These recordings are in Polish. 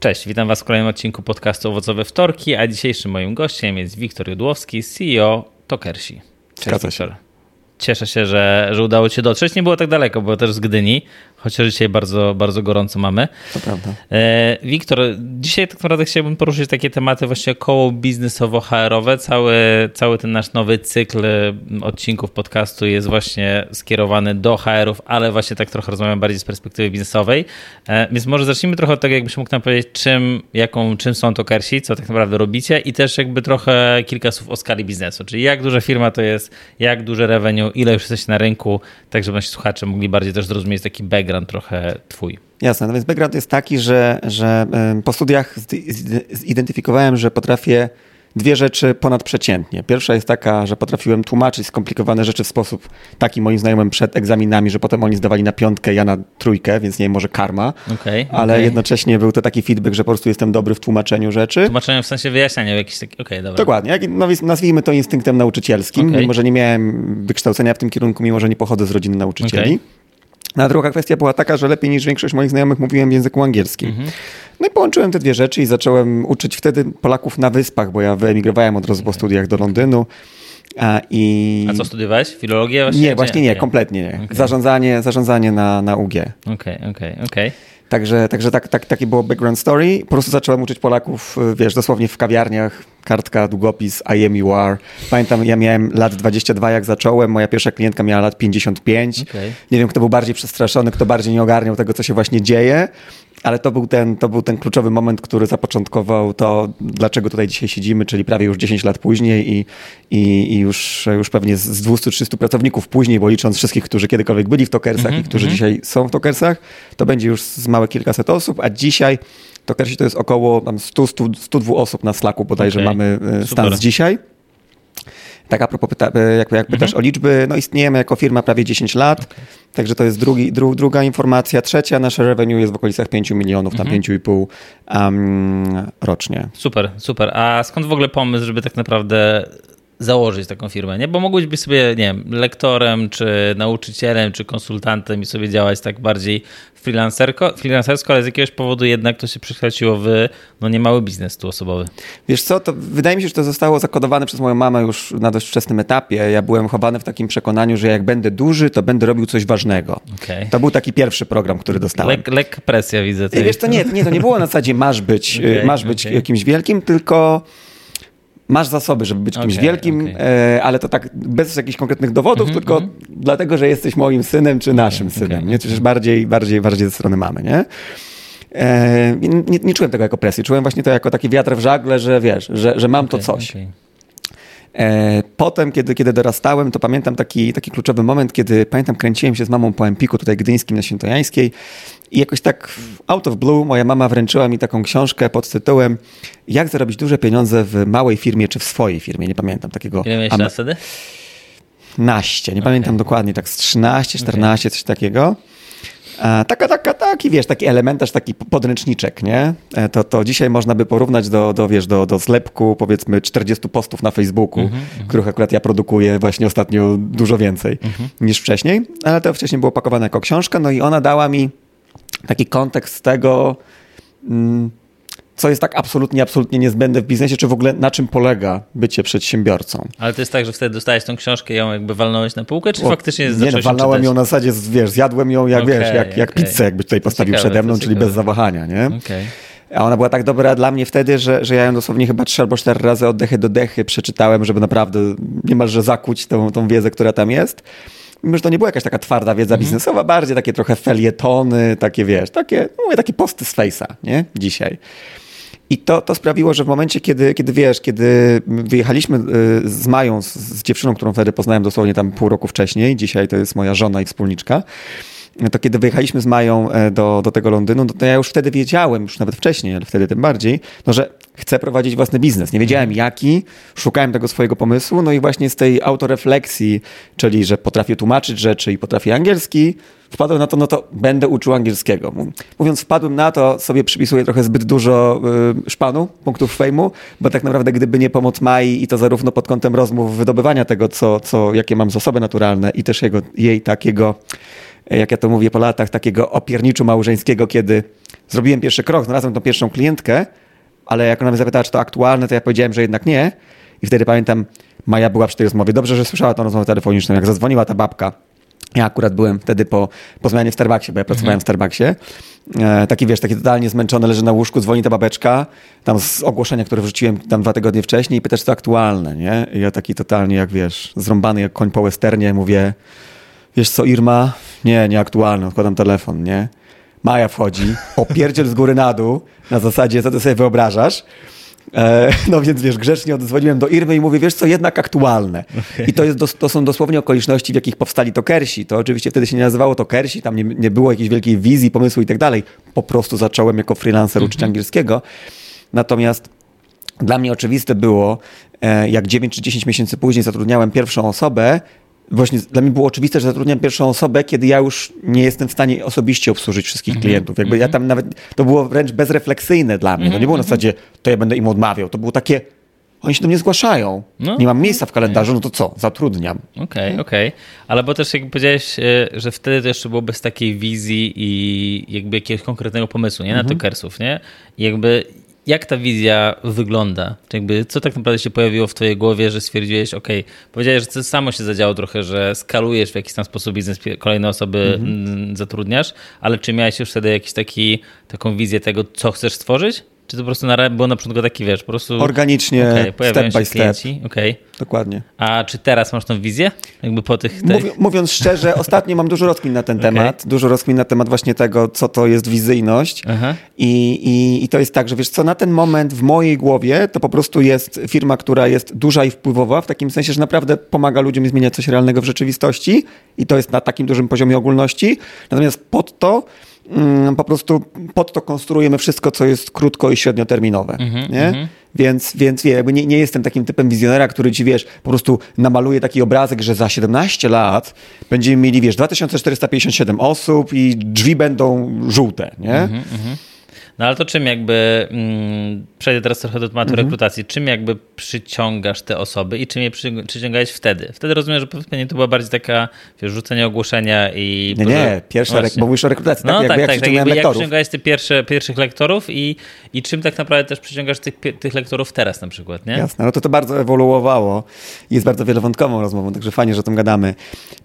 Cześć, witam Was w kolejnym odcinku podcastu Owocowe Wtorki, a dzisiejszym moim gościem jest Wiktor Judłowski, CEO Tokersi. Cześć, Zgadza się. Cieszę się, że, że udało Cię dotrzeć. Nie było tak daleko, było też z Gdyni, chociaż dzisiaj bardzo, bardzo gorąco mamy. To prawda. E, Wiktor, dzisiaj tak naprawdę chciałbym poruszyć takie tematy właśnie koło biznesowo-HR-owe. Cały, cały ten nasz nowy cykl odcinków podcastu jest właśnie skierowany do HR-ów, ale właśnie tak trochę rozmawiam bardziej z perspektywy biznesowej. E, więc może zacznijmy trochę od tego, jakbyś mógł nam powiedzieć, czym, jaką, czym są to Kersi, co tak naprawdę robicie i też jakby trochę kilka słów o skali biznesu, czyli jak duża firma to jest, jak duże revenue, ile już jesteście na rynku, tak żeby nasi słuchacze mogli bardziej też zrozumieć taki background trochę twój. Jasne, no więc background jest taki, że, że po studiach zidentyfikowałem, że potrafię dwie rzeczy ponadprzeciętnie. Pierwsza jest taka, że potrafiłem tłumaczyć skomplikowane rzeczy w sposób taki moim znajomym przed egzaminami, że potem oni zdawali na piątkę, ja na trójkę, więc nie wiem, może karma. Okay, ale okay. jednocześnie był to taki feedback, że po prostu jestem dobry w tłumaczeniu rzeczy. Tłumaczeniu w sensie wyjaśniania jakiś taki, okej, okay, dobra. Dokładnie, no, nazwijmy to instynktem nauczycielskim, mimo że nie miałem wykształcenia w tym kierunku, mimo że nie pochodzę z rodziny nauczycieli. No a druga kwestia była taka, że lepiej niż większość moich znajomych mówiłem w języku angielskim. Mhm. No i połączyłem te dwie rzeczy i zacząłem uczyć wtedy Polaków na wyspach, bo ja wyemigrowałem od razu po studiach do Londynu. A, i... A co studiowałeś? Filologię właśnie? Nie, właśnie nie, kompletnie nie. Okay. Zarządzanie, zarządzanie na, na UG. Okej, okay, okej, okay, okej. Okay. Także, także tak, tak, takie było background story. Po prostu zacząłem uczyć Polaków, wiesz, dosłownie w kawiarniach, kartka, długopis, I am you are. Pamiętam, ja miałem lat 22 jak zacząłem, moja pierwsza klientka miała lat 55. Okay. Nie wiem, kto był bardziej przestraszony, kto bardziej nie ogarniał tego, co się właśnie dzieje, ale to był, ten, to był ten kluczowy moment, który zapoczątkował to, dlaczego tutaj dzisiaj siedzimy, czyli prawie już 10 lat później i, i, i już, już pewnie z 200-300 pracowników później, bo licząc wszystkich, którzy kiedykolwiek byli w Tokersach mm -hmm, i którzy mm -hmm. dzisiaj są w Tokersach, to będzie już z małe kilkaset osób, a dzisiaj Tokersi to jest około 100-102 osób na Slacku bodajże okay. mamy e, stan z dzisiaj. Tak a propos, pyta, jak, jak pytasz mhm. o liczby, no istniejemy jako firma prawie 10 lat, okay. także to jest drugi, dru, druga informacja. Trzecia, nasze revenue jest w okolicach 5 milionów, tam mhm. 5,5 um, rocznie. Super, super. A skąd w ogóle pomysł, żeby tak naprawdę założyć taką firmę, nie? Bo mogłeś być sobie, nie wiem, lektorem, czy nauczycielem, czy konsultantem i sobie działać tak bardziej freelancerko, freelancersko, ale z jakiegoś powodu jednak to się przekształciło w no, niemały biznes tuosobowy. Wiesz co, to wydaje mi się, że to zostało zakodowane przez moją mamę już na dość wczesnym etapie. Ja byłem chowany w takim przekonaniu, że jak będę duży, to będę robił coś ważnego. Okay. To był taki pierwszy program, który dostałem. Lek, lekka presja widzę. Tutaj. Wiesz, to nie, nie, to nie było na zasadzie masz być, okay, masz być okay. kimś wielkim, tylko masz zasoby, żeby być okay, kimś wielkim, okay. e, ale to tak bez jakichś konkretnych dowodów, mm -hmm, tylko mm -hmm. dlatego, że jesteś moim synem czy naszym okay, synem, nie? Czy bardziej, bardziej, bardziej ze strony mamy, nie? E, nie, nie, czułem tego jako presji, czułem właśnie to jako taki wiatr w żagle, że wiesz, że, że mam to coś. E, potem, kiedy, kiedy dorastałem, to pamiętam taki, taki kluczowy moment, kiedy pamiętam, kręciłem się z mamą po Empiku tutaj gdyńskim na Świętojańskiej i jakoś tak out of blue moja mama wręczyła mi taką książkę pod tytułem Jak zarobić duże pieniądze w małej firmie czy w swojej firmie. Nie pamiętam takiego. Ile miałeś lat wtedy? Naście, nie okay. pamiętam dokładnie, tak z 13, 14, okay. coś takiego. Taka, taka, taki, wiesz, taki elementarz, taki podręczniczek, nie? E, to, to dzisiaj można by porównać do, do wiesz, do, do zlepku, powiedzmy, 40 postów na Facebooku, mm -hmm. których akurat ja produkuję właśnie ostatnio dużo więcej mm -hmm. niż wcześniej, ale to wcześniej było pakowane jako książka, no i ona dała mi taki kontekst tego, mm, co jest tak absolutnie, absolutnie niezbędne w biznesie, czy w ogóle na czym polega bycie przedsiębiorcą. Ale to jest tak, że wtedy dostałeś tą książkę i ją jakby walnąłeś na półkę, czy o, faktycznie Nie, no, walnąłem ją na zasadzie, wiesz, zjadłem ją jak, okay, wiesz, jak, jak okay. pizzę jakby tutaj postawił ciekawe, przede mną, czyli ciekawe. bez zawahania, nie? Okay. A ona była tak dobra dla mnie wtedy, że, że ja ją dosłownie chyba trzy albo cztery razy oddechy do dechy przeczytałem, żeby naprawdę niemalże zakuć tą, tą wiedzę, która tam jest mimo że to nie była jakaś taka twarda wiedza mhm. biznesowa, bardziej takie trochę felietony, takie wiesz, takie, no mówię, takie posty z Face'a, nie? Dzisiaj. I to, to sprawiło, że w momencie, kiedy, kiedy wiesz, kiedy wyjechaliśmy y, z Mają, z, z dziewczyną, którą wtedy poznałem dosłownie tam pół roku wcześniej, dzisiaj to jest moja żona i wspólniczka, to kiedy wyjechaliśmy z Mają e, do, do tego Londynu, no to ja już wtedy wiedziałem, już nawet wcześniej, ale wtedy tym bardziej, no, że chcę prowadzić własny biznes. Nie wiedziałem jaki, szukałem tego swojego pomysłu, no i właśnie z tej autorefleksji, czyli że potrafię tłumaczyć rzeczy i potrafię angielski, wpadłem na to, no to będę uczył angielskiego. Mówiąc wpadłem na to, sobie przypisuję trochę zbyt dużo y, szpanu, punktów fejmu, bo tak naprawdę gdyby nie pomoc Mai i to zarówno pod kątem rozmów, wydobywania tego, co, co, jakie mam zasoby naturalne i też jego, jej takiego, jak ja to mówię po latach, takiego opierniczu małżeńskiego, kiedy zrobiłem pierwszy krok, znalazłem tą pierwszą klientkę, ale jak ona mnie zapytała, czy to aktualne, to ja powiedziałem, że jednak nie. I wtedy pamiętam, Maja była przy tej rozmowie. Dobrze, że słyszała tę rozmowę telefoniczną. Jak zadzwoniła ta babka, ja akurat byłem wtedy po, po zmianie w Starbucksie, bo ja pracowałem w Starbucksie. E, taki, wiesz, taki totalnie zmęczony, leży na łóżku, dzwoni ta babeczka, tam z ogłoszenia, które wrzuciłem tam dwa tygodnie wcześniej i pytasz, co aktualne, nie? I ja taki totalnie, jak wiesz, zrąbany jak koń po westernie, mówię, wiesz co, Irma? Nie, nieaktualne, odkładam telefon, nie? Maja wchodzi, opierdziel z góry na dół, na zasadzie, co ty sobie wyobrażasz? E, no więc wiesz, grzecznie odzwoniłem do Irmy i mówię, wiesz co, jednak aktualne. Okay. I to, jest, to są dosłownie okoliczności, w jakich powstali tokersi. To oczywiście wtedy się nie nazywało tokersi, tam nie, nie było jakiejś wielkiej wizji, pomysłu i tak dalej. Po prostu zacząłem jako freelancer uczyć mm -hmm. angielskiego. Natomiast dla mnie oczywiste było, e, jak 9 czy 10 miesięcy później zatrudniałem pierwszą osobę, Właśnie dla mnie było oczywiste, że zatrudniam pierwszą osobę, kiedy ja już nie jestem w stanie osobiście obsłużyć wszystkich mm -hmm. klientów. Jakby ja mhm. tam nawet, to było wręcz bezrefleksyjne dla mnie. To nie było na mhm. zasadzie, to ja będę im odmawiał. To było takie, oni się do mnie zgłaszają. No, nie mam miejsca w kalendarzu, no to co? Zatrudniam. Okej, okay, okej. Okay. Ale bo też jak powiedziałeś, e, że wtedy to jeszcze było bez takiej wizji i jakby jakiegoś konkretnego pomysłu, nie? Na -hmm. tokersów, nie? I jakby jak ta wizja wygląda? Jakby, co tak naprawdę się pojawiło w twojej głowie, że stwierdziłeś, ok, powiedziałeś, że to samo się zadziało trochę, że skalujesz w jakiś tam sposób biznes, kolejne osoby mm-hmm. zatrudniasz, ale czy miałeś już wtedy jakiś taki, taką wizję tego, co chcesz stworzyć? Czy to po prostu na, było na początku taki, wiesz, po prostu... Organicznie, okay, step by step. Okay. Dokładnie. A czy teraz masz tą wizję? Jakby po tych... tych... mówiąc szczerze, ostatnio mam dużo rozkmin na ten okay. temat. Dużo rozkmin na temat właśnie tego, co to jest wizyjność. I, i, I to jest tak, że wiesz co, na ten moment w mojej głowie to po prostu jest firma, która jest duża i wpływowa, w takim sensie, że naprawdę pomaga ludziom zmieniać coś realnego w rzeczywistości i to jest na takim dużym poziomie ogólności. Natomiast pod to po prostu pod to konstruujemy wszystko, co jest krótko i średnioterminowe. Mm -hmm, nie? Mm -hmm. Więc, więc wie, jakby nie, nie jestem takim typem wizjonera, który ci, wiesz, po prostu namaluje taki obrazek, że za 17 lat będziemy mieli, wiesz, 2457 osób i drzwi będą żółte, nie? Mm -hmm, no ale to czym jakby, mm, przejdę teraz trochę do tematu mhm. rekrutacji, czym jakby przyciągasz te osoby i czym je przy, przyciągałeś wtedy? Wtedy rozumiem, że pewnie to była bardziej taka, wiesz, rzucenie ogłoszenia i... Nie, nie, pierwsza, re- bo mówisz o rekrutacji, no, tak? tak, jak, tak, tak jakby jak przyciągałeś te pierwsze, pierwszych lektorów i, i czym tak naprawdę też przyciągasz tych, tych lektorów teraz na przykład, nie? Jasne, no to to bardzo ewoluowało i jest bardzo wielowątkową rozmową, także fajnie, że o tym gadamy.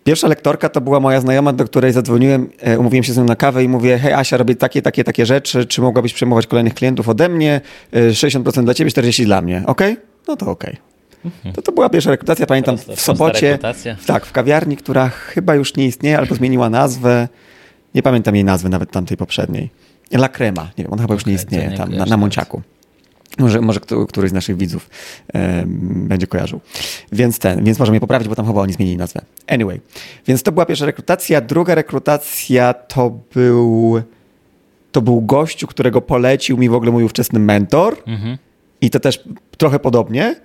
Pierwsza lektorka to była moja znajoma, do której zadzwoniłem, e, umówiłem się z nią na kawę i mówię, hej Asia, robię takie, takie, takie rzeczy, czy mogła mogłabyś przejmować kolejnych klientów ode mnie, 60% y, dla ciebie, 40% dla mnie. Ok? No to ok. Mhm. To, to była pierwsza rekrutacja, pamiętam Prosto, w Sopocie. Tak, w kawiarni, która chyba już nie istnieje albo zmieniła nazwę. Nie pamiętam jej nazwy, nawet tamtej poprzedniej. La Crema, nie wiem, ona chyba już nie istnieje tam na, na Monciaku. Może, może któryś z naszych widzów e, będzie kojarzył. Więc ten, więc może mnie poprawić, bo tam chyba oni zmienili nazwę. Anyway, więc to była pierwsza rekrutacja. Druga rekrutacja to był to był gościu, którego polecił mi w ogóle mój ówczesny mentor. Mhm. I to też trochę podobnie.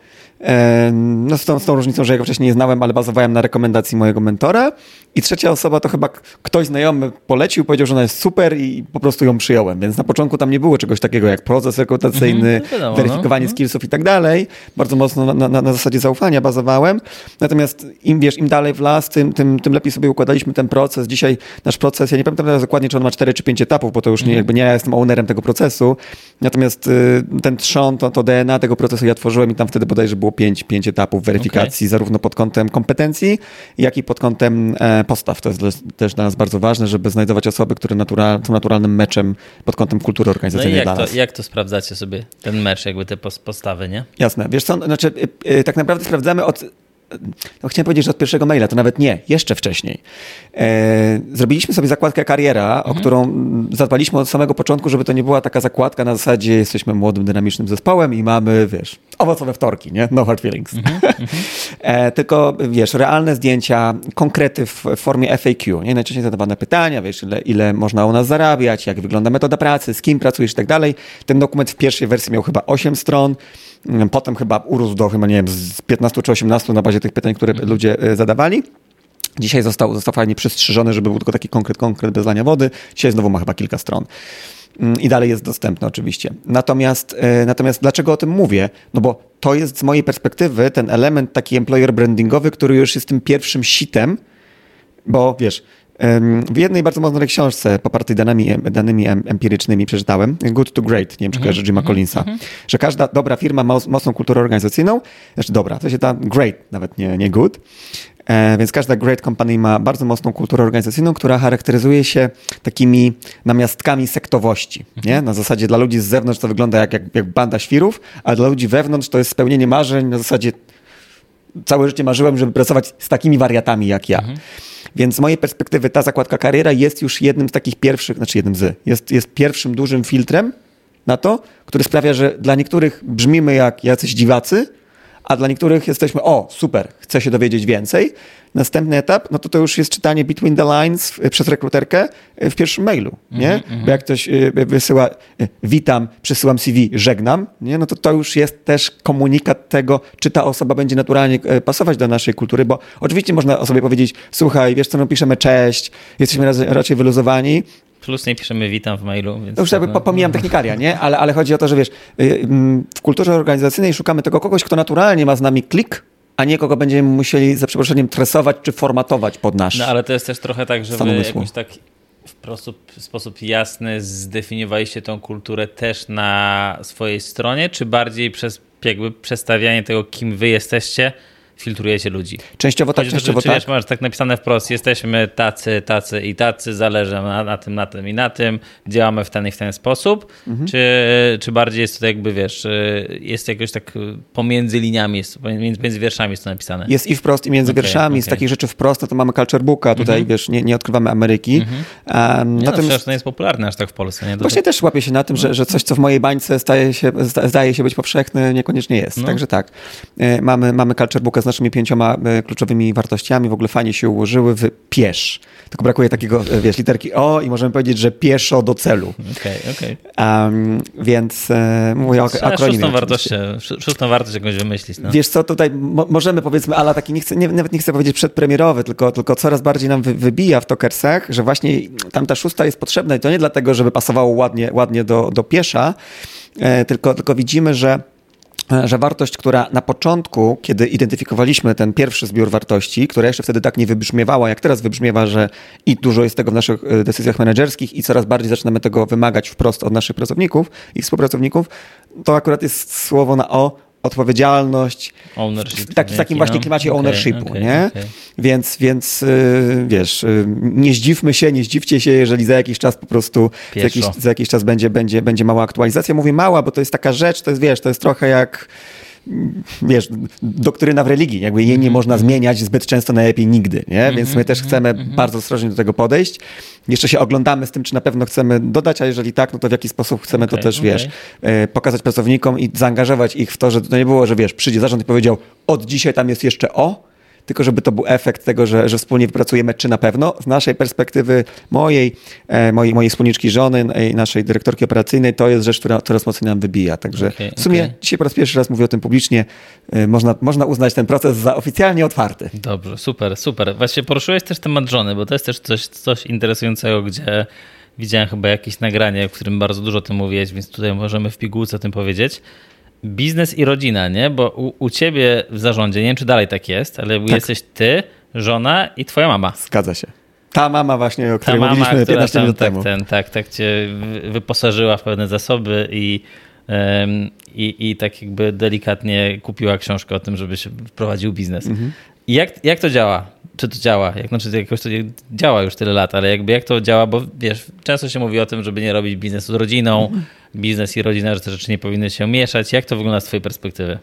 No z tą, z tą różnicą, że ja go wcześniej nie znałem, ale bazowałem na rekomendacji mojego mentora. I trzecia osoba to chyba ktoś znajomy polecił, powiedział, że ona jest super i po prostu ją przyjąłem. Więc na początku tam nie było czegoś takiego jak proces rekrutacyjny, mhm, no weryfikowanie no. skillsów i tak dalej. Bardzo mocno na, na, na, zasadzie zaufania bazowałem. Natomiast im wiesz, im dalej w las, tym, tym, tym lepiej sobie układaliśmy ten proces. Dzisiaj nasz proces, ja nie pamiętam teraz dokładnie, czy on ma 4 czy 5 etapów, bo to już nie, mhm. jakby nie ja jestem ownerem tego procesu. Natomiast y, ten trzon, to, to DNA tego procesu ja tworzyłem i tam wtedy bodajże było 5, 5 etapów weryfikacji, okay. zarówno pod kątem kompetencji, jak i pod kątem e, postaw. To jest też dla nas bardzo ważne, żeby znajdować osoby, które natural, są naturalnym meczem pod kątem kultury organizacyjnej no i jak to, jak to sprawdzacie sobie, ten mecz, jakby te postawy, nie? Jasne. Wiesz co, znaczy, yy, tak naprawdę sprawdzamy od no chciałem powiedzieć, że od pierwszego maila, to nawet nie, jeszcze wcześniej. E, zrobiliśmy sobie zakładkę kariera, mhm. o którą zadbaliśmy od samego początku, żeby to nie była taka zakładka na zasadzie jesteśmy młodym, dynamicznym zespołem i mamy, wiesz, owocowe wtorki, nie? No hard feelings. Mm -hmm. e, tylko, wiesz, realne zdjęcia, konkrety w formie FAQ, nie? Najczęściej zadawane pytania, wiesz, ile, ile można u nas zarabiać, jak wygląda metoda pracy, z kim pracujesz i tak dalej. Ten dokument w pierwszej wersji miał chyba 8 stron, mm, potem chyba urósł do chyba, nie wiem, z 15 czy 18 na bazie tych pytań, które mm -hmm. ludzie e, zadawali. Dzisiaj został, został fajnie przystrzyżony, żeby był tylko taki konkret, konkret bez lania wody. Dzisiaj znowu ma chyba kilka stron. Mm, I dalej jest dostępny oczywiście. Natomiast, e, natomiast dlaczego o tym mówię? No bo to jest z mojej perspektywy ten element taki employer brandingowy, który już jest tym pierwszym sitem, bo wiesz, w jednej bardzo mocnej książce popartej danymi, danymi empirycznymi przeczytałem, Good to Great, nie wiem czy kojarzy Jima mhm, Collinsa, mhm. że każda dobra firma ma mocną kulturę organizacyjną, znaczy dobra, to się da great, nawet nie, nie good, E, więc każda great company ma bardzo mocną kulturę organizacyjną, która charakteryzuje się takimi namiastkami sektowości. Nie? Mhm. Na zasadzie dla ludzi z zewnątrz to wygląda jak, jak, jak banda świrów, a dla ludzi wewnątrz to jest spełnienie marzeń. Na zasadzie całe życie marzyłem, żeby pracować z takimi wariatami jak ja. Mhm. Więc z mojej perspektywy ta zakładka kariera jest już jednym z takich pierwszych, znaczy jednym z, jest, jest pierwszym dużym filtrem na to, który sprawia, że dla niektórych brzmimy jak jacyś dziwacy, a dla niektórych jesteśmy, o, super, chcę się dowiedzieć więcej. Następny etap, no to to już jest czytanie between the lines przez rekruterkę e, w pierwszym mailu, nie? Mm -hmm. Bo jak ktoś e, wysyła, witam, przesyłam CV, żegnam, nie? No to to już jest też komunikat tego, czy ta osoba będzie naturalnie pasować do naszej kultury, bo oczywiście można osobie powiedzieć, słuchaj, wiesz co, no piszemy cześć, jesteśmy raczej wyluzowani, Plus nie piszemy witam w mailu. Więc już jakby pomijam technikaria, nie? Ale, ale chodzi o to, że wiesz, y, mm, w kulturze organizacyjnej szukamy tego kogoś, kto naturalnie ma z nami klik, a nie kogo będziemy musieli za przeproszeniem tresować czy formatować pod nasz No ale to jest też trochę tak, że wy jakoś tak w sposób, w sposób jasny zdefiniowaliście tą kulturę też na swojej stronie, czy bardziej przez jakby przestawianie tego, kim wy jesteście, filtrujecie ludzi. Częściowo tak, Chodzi częściowo to, tak. Wiesz, masz tak napisane wprost, jesteśmy tacy, tacy i tacy, zależy na, na, tym, na tym i na tym, działamy w ten i w ten sposób, mhm. czy, czy bardziej jest to jakby, wiesz, jest jakoś tak pomiędzy liniami, jest, między, między wierszami jest to napisane? Jest i wprost, i między okay, wierszami. Okay. Z takich rzeczy wprost, no to mamy culture booka, tutaj, mhm. wiesz, nie, nie odkrywamy Ameryki. Mhm. Um, nie, natomiast... no, to nie jest popularne aż tak w Polsce. Nie? Właśnie też łapię się na tym, że, że coś, co w mojej bańce staje się, zdaje się być powszechne, niekoniecznie jest. No. Także tak. E, mamy, mamy culture booka z naszymi pięcioma E, kluczowymi wartościami, w ogóle fajnie się ułożyły w piesz. Tylko brakuje takiego, e, wiesz, literki O i możemy powiedzieć, że pieszo do celu. Okej, okay, okej. Okay. Um, więc e, mówię o akronimie. Szóstą wartość, szóstą wartość jakąś wymyślić. No. Wiesz co, tutaj mo możemy powiedzmy, ale taki nie chcę, nie, nawet nie chcę powiedzieć przedpremierowy, tylko, tylko coraz bardziej nam wy wybija w tokersach, że właśnie tam ta szósta jest potrzebna i to nie dlatego, żeby pasowało ładnie, ładnie do, do piesza, e, tylko, tylko widzimy, że że wartość, która na początku, kiedy identyfikowaliśmy ten pierwszy zbiór wartości, która jeszcze wtedy tak nie wybrzmiewała, jak teraz wybrzmiewa, że i dużo jest tego w naszych e, decyzjach menedżerskich i coraz bardziej zaczynamy tego wymagać wprost od naszych pracowników i współpracowników, to akurat jest słowo na o, odpowiedzialność. Ownership. w takim właśnie no. klimacie okay, ownershipu, okay, nie? Okay. Więc, więc yy, wiesz, yy, nie zdziwmy się, nie zdziwcie się, jeżeli za jakiś czas po prostu, za jakiś, za jakiś, czas będzie, będzie, będzie mała aktualizacja. Mówię mała, bo to jest taka rzecz, to jest, wiesz, to jest trochę jak wiesz, doktryna w religii, jakby jej nie mhm. można zmieniać zbyt często, najlepiej nigdy, nie? Więc my mhm, też chcemy mhm, bardzo ostrożnie do tego podejść. Jeszcze się oglądamy z tym, czy na pewno chcemy dodać, a jeżeli tak, no to w jaki sposób chcemy okay, to też, okay. wiesz, e, pokazać pracownikom i zaangażować ich w to, że to nie było, że wiesz, przyjdzie zarząd i powiedział, od dzisiaj tam jest jeszcze o, tylko żeby to był efekt tego, że, że wspólnie wypracujemy, czy na pewno. Z naszej perspektywy, mojej, e, mojej, mojej wspólniczki żony i naszej dyrektorki operacyjnej, to jest rzecz, która coraz mocniej nam wybija. Także okay, w sumie okay. dzisiaj po raz pierwszy raz mówię o tym publicznie. E, można, można uznać ten proces za oficjalnie otwarty. Dobrze, super, super. Właśnie poruszyłeś też temat żony, bo to jest też coś, coś interesującego, gdzie widziałem chyba jakieś nagranie, w którym bardzo dużo o tym mówiłeś, więc tutaj możemy w pigułce o tym powiedzieć biznes i rodzina, nie? Bo u, u, ciebie w zarządzie, nie wiem czy dalej tak jest, ale tak. jesteś ty, żona i twoja mama. Zgadza się. Ta mama właśnie, o której Ta mama, mówiliśmy 15 minut tak, temu. Ten, tak, tak cię wyposażyła w pewne zasoby i, um, i, i tak jakby delikatnie kupiła książkę o tym, żeby się wprowadził biznes. Mhm. I jak, jak to działa? Czy to działa? Jak, znaczy, jakoś to działa już tyle lat, ale jakby jak to działa, bo wiesz, często się mówi o tym, żeby nie robić biznesu z rodziną, mhm biznes i rodzina, że te rzeczy nie powinny się mieszać. Jak to wygląda z twojej perspektywy?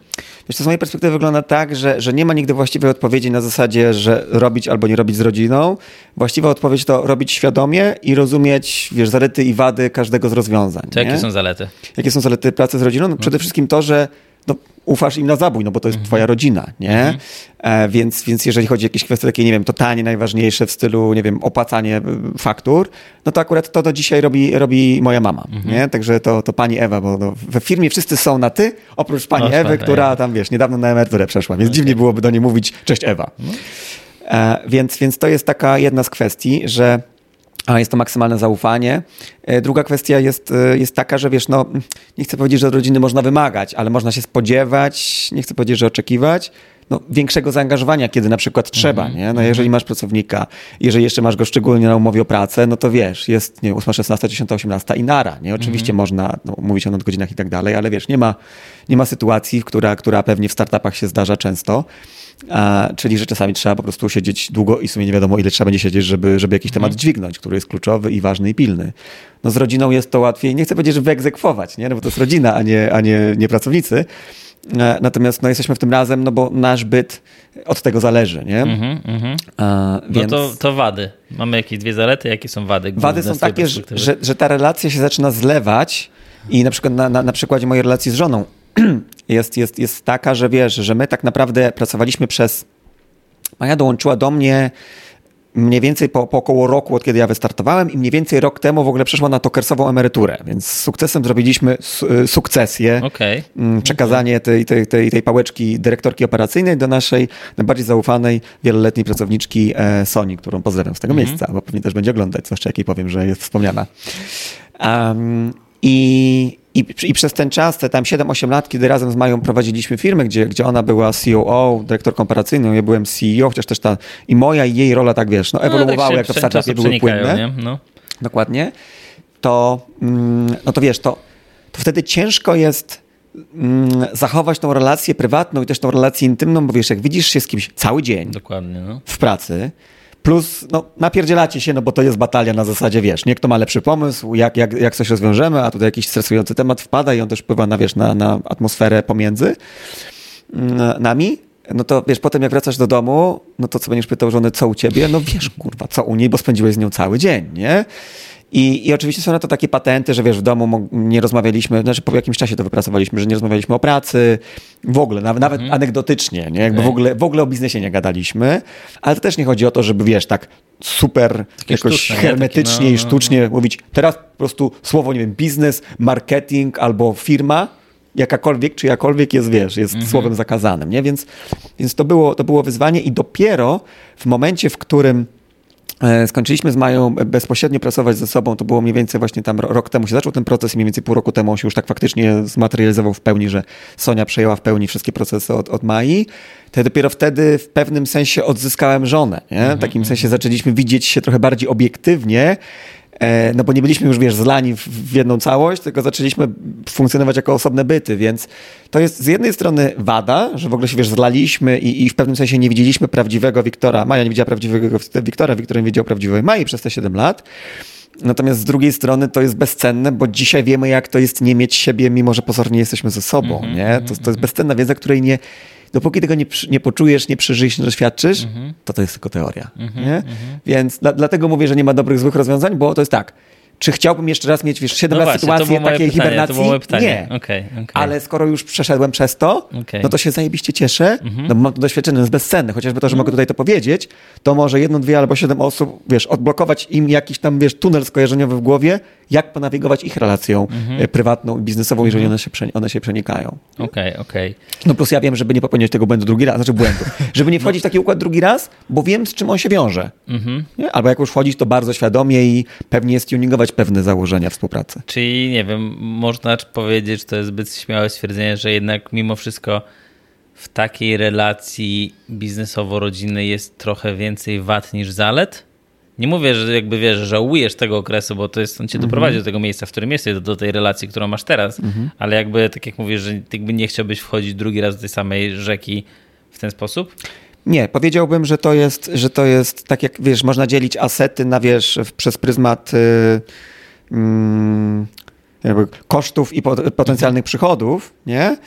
Wiesz, to z mojej perspektywy wygląda tak, że, że nie ma nigdy właściwej odpowiedzi na zasadzie, że robić albo nie robić z rodziną. Właściwa odpowiedź to robić świadomie i rozumieć, wiesz, zalety i wady każdego z rozwiązań. To jakie są zalety? Jakie są zalety pracy z rodziną? No, przede mhm. wszystkim to, że no, ufasz im na zabój, no bo to jest twoja rodzina, nie? E, więc, więc jeżeli chodzi o jakieś kwestie takie, nie wiem, totalnie najważniejsze w stylu, nie wiem, opłacanie y, faktur, no to akurat to do dzisiaj robi, robi moja mama, nie? Także to, to pani Ewa, bo no, we firmie wszyscy są na ty, oprócz pani No, Ewy, tak, która tak. tam, wiesz, niedawno na emeryturę przeszła, więc dziwnie byłoby do niej mówić cześć Ewa. E, więc, więc to jest taka jedna z kwestii, że a jest to maksymalne zaufanie. E, Druga kwestia jest, e, jest taka, że wiesz, no, nie chcę powiedzieć, że od rodziny można wymagać, ale można się spodziewać, nie chcę powiedzieć, że oczekiwać, no, większego zaangażowania, kiedy na przykład trzeba, nie? No, jeżeli masz pracownika, jeżeli jeszcze masz go szczególnie na umowie o pracę, no to wiesz, jest nie, 8, 16, 10, 18 i nara, nie? Oczywiście można no, mówić o nadgodzinach i tak dalej, ale wiesz, nie ma, nie ma sytuacji, która, która pewnie w startupach się zdarza często, a, czyli, że czasami trzeba po prostu siedzieć długo i w sumie nie wiadomo, ile trzeba będzie siedzieć, żeby, żeby jakiś temat dźwignąć, który jest kluczowy i ważny i pilny. No z rodziną jest to łatwiej, nie chcę powiedzieć, że wyegzekwować, nie? No bo to jest rodzina, a nie, a nie, nie pracownicy. E, Natomiast no, jesteśmy w tym razem, no bo nasz byt od tego zależy, nie? Mhm, mhm. A, No więc to, to wady. Mamy jakieś dwie zalety, jakie są wady? wady są takie, że, że ta relacja się zaczyna zlewać i na przykład na, na, na przykładzie mojej relacji z żoną jest, jest, jest taka, że wiesz, że my tak naprawdę pracowaliśmy przez Maja dołączyła do mnie mniej więcej po, po około roku, od kiedy ja wystartowałem i mniej więcej rok temu w ogóle przeszła na tokersową emeryturę, więc z sukcesem zrobiliśmy su- y, sukcesję. Okej. Mm, Przekazanie tej, tej, tej, tej pałeczki dyrektorki operacyjnej do naszej najbardziej zaufanej, wieloletniej pracowniczki e, Soni, którą pozdrawiam z tego miejsca, bo pewnie też będzie oglądać, zwłaszcza jak jej powiem, że jest wspomniana. Um, i, i, I przez ten czas, te tam 7-8 lat, kiedy razem z Mają prowadziliśmy firmę, gdzie, gdzie ona była COO, dyrektorką operacyjną, ja byłem CEO, chociaż też ta i moja i jej rola tak wiesz, no No, ewoluowały, tak się jak to w startupie były płynne? No. dokładnie, to, mm, no to wiesz, to, to wtedy ciężko jest mm, zachować tą relację prywatną i też tą relację intymną, bo wiesz, jak widzisz się z kimś cały dzień Dokładnie. No. w pracy, plus no, napierdzielacie się, no bo to jest batalia na zasadzie, wiesz, nie kto ma lepszy pomysł, jak, jak, jak coś rozwiążemy, a tutaj jakiś stresujący temat wpada i on też wpływa na, wiesz, na, na atmosferę pomiędzy mm, nami, no to wiesz, potem jak wracasz do domu, no to co będziesz pytał żony, co u ciebie? No wiesz, kurwa, co u niej, bo spędziłeś z nią cały dzień, nie? I, I oczywiście są na to takie patenty, że wiesz, w domu nie rozmawialiśmy, znaczy po jakimś czasie to wypracowaliśmy, że nie rozmawialiśmy o pracy, w ogóle, nawet, nawet anegdotycznie, nie? Jakby w, Okej. ogóle, w ogóle o biznesie nie gadaliśmy, ale to też nie chodzi o to, żeby wiesz, tak super jakoś sztuczne, nie? hermetycznie Takie, no, i no, sztucznie mówić, teraz po prostu słowo, nie wiem, biznes, marketing albo firma, jakakolwiek, czy jakolwiek jest, wiesz, jest słowem zakazanym, nie? Więc, więc to, było, to było wyzwanie i dopiero w momencie, w którym skończyliśmy z Mają bezpośrednio pracować ze sobą, to było mniej więcej właśnie tam ro- rok temu się zaczął ten proces i mniej więcej pół roku temu on się już tak faktycznie zmaterializował w pełni, że Sonia przejęła w pełni wszystkie procesy od, od Mai, to dopiero wtedy w pewnym sensie odzyskałem żonę, nie? W takim sensie zaczęliśmy widzieć się trochę bardziej obiektywnie, E, no bo nie byliśmy już, wiesz, zlani w, jedną całość, tylko zaczęliśmy funkcjonować jako osobne byty, więc to jest z jednej strony wada, że w ogóle się, wiesz, zlaliśmy i, i w pewnym sensie nie widzieliśmy prawdziwego Wiktora. Maja nie widziała prawdziwego Wiktora, Wiktor nie widział prawdziwej Mai przez te 7 lat. Natomiast z drugiej strony to jest bezcenne, bo dzisiaj wiemy, jak to jest nie mieć siebie, mimo że pozornie jesteśmy ze sobą, nie? To, to jest bezcenna wiedza, której nie, dopóki tego nie, nie poczujesz, nie przeżyjesz, nie doświadczysz, to to jest tylko teoria, nie? Więc dla, dlatego mówię, że nie ma dobrych, złych rozwiązań, bo to jest tak, czy chciałbym jeszcze raz mieć, wiesz, 7 No lat to moje takiej pytanie, to hibernacji? było moje pytanie. Nie. Okej, okej. Ale skoro już przeszedłem przez to. Mhm. no to się zajebiście cieszę, no bo mam to doświadczenie, to jest bezcenne, chociażby to, że mogę tutaj to powiedzieć, to może jedno, dwie albo siedem osób, wiesz, odblokować im jakiś tam, wiesz, tunel skojarzeniowy w głowie, jak ponawigować ich relacją Mhm. e, prywatną i biznesową, jeżeli one się, one się przenikają. Okej, okej. No plus ja wiem, żeby nie popełniać tego błędu drugi raz, znaczy błędu, żeby nie No. wchodzić w taki układ drugi raz, bo wiem, z czym on się wiąże. Mhm. Albo jak już wchodzić, to bardzo świadomie i pewnie jest tuningować pewne założenia współpracy. Czyli nie wiem, można powiedzieć, że to jest zbyt śmiałe stwierdzenie, że jednak mimo wszystko w takiej relacji biznesowo-rodzinnej jest trochę więcej wad niż zalet? Nie mówię, że jakby wiesz, że żałujesz tego okresu, bo to jest, on cię doprowadzi do tego miejsca, w którym jesteś, do, do tej relacji, którą masz teraz, ale jakby, tak jak mówisz, że jakby nie chciałbyś wchodzić drugi raz do tej samej rzeki w ten sposób? Nie, powiedziałbym, że to jest, że to jest tak jak wiesz, można dzielić asety na wiesz, przez pryzmat y, mm, jakby kosztów i pot- potencjalnych przychodów, nie?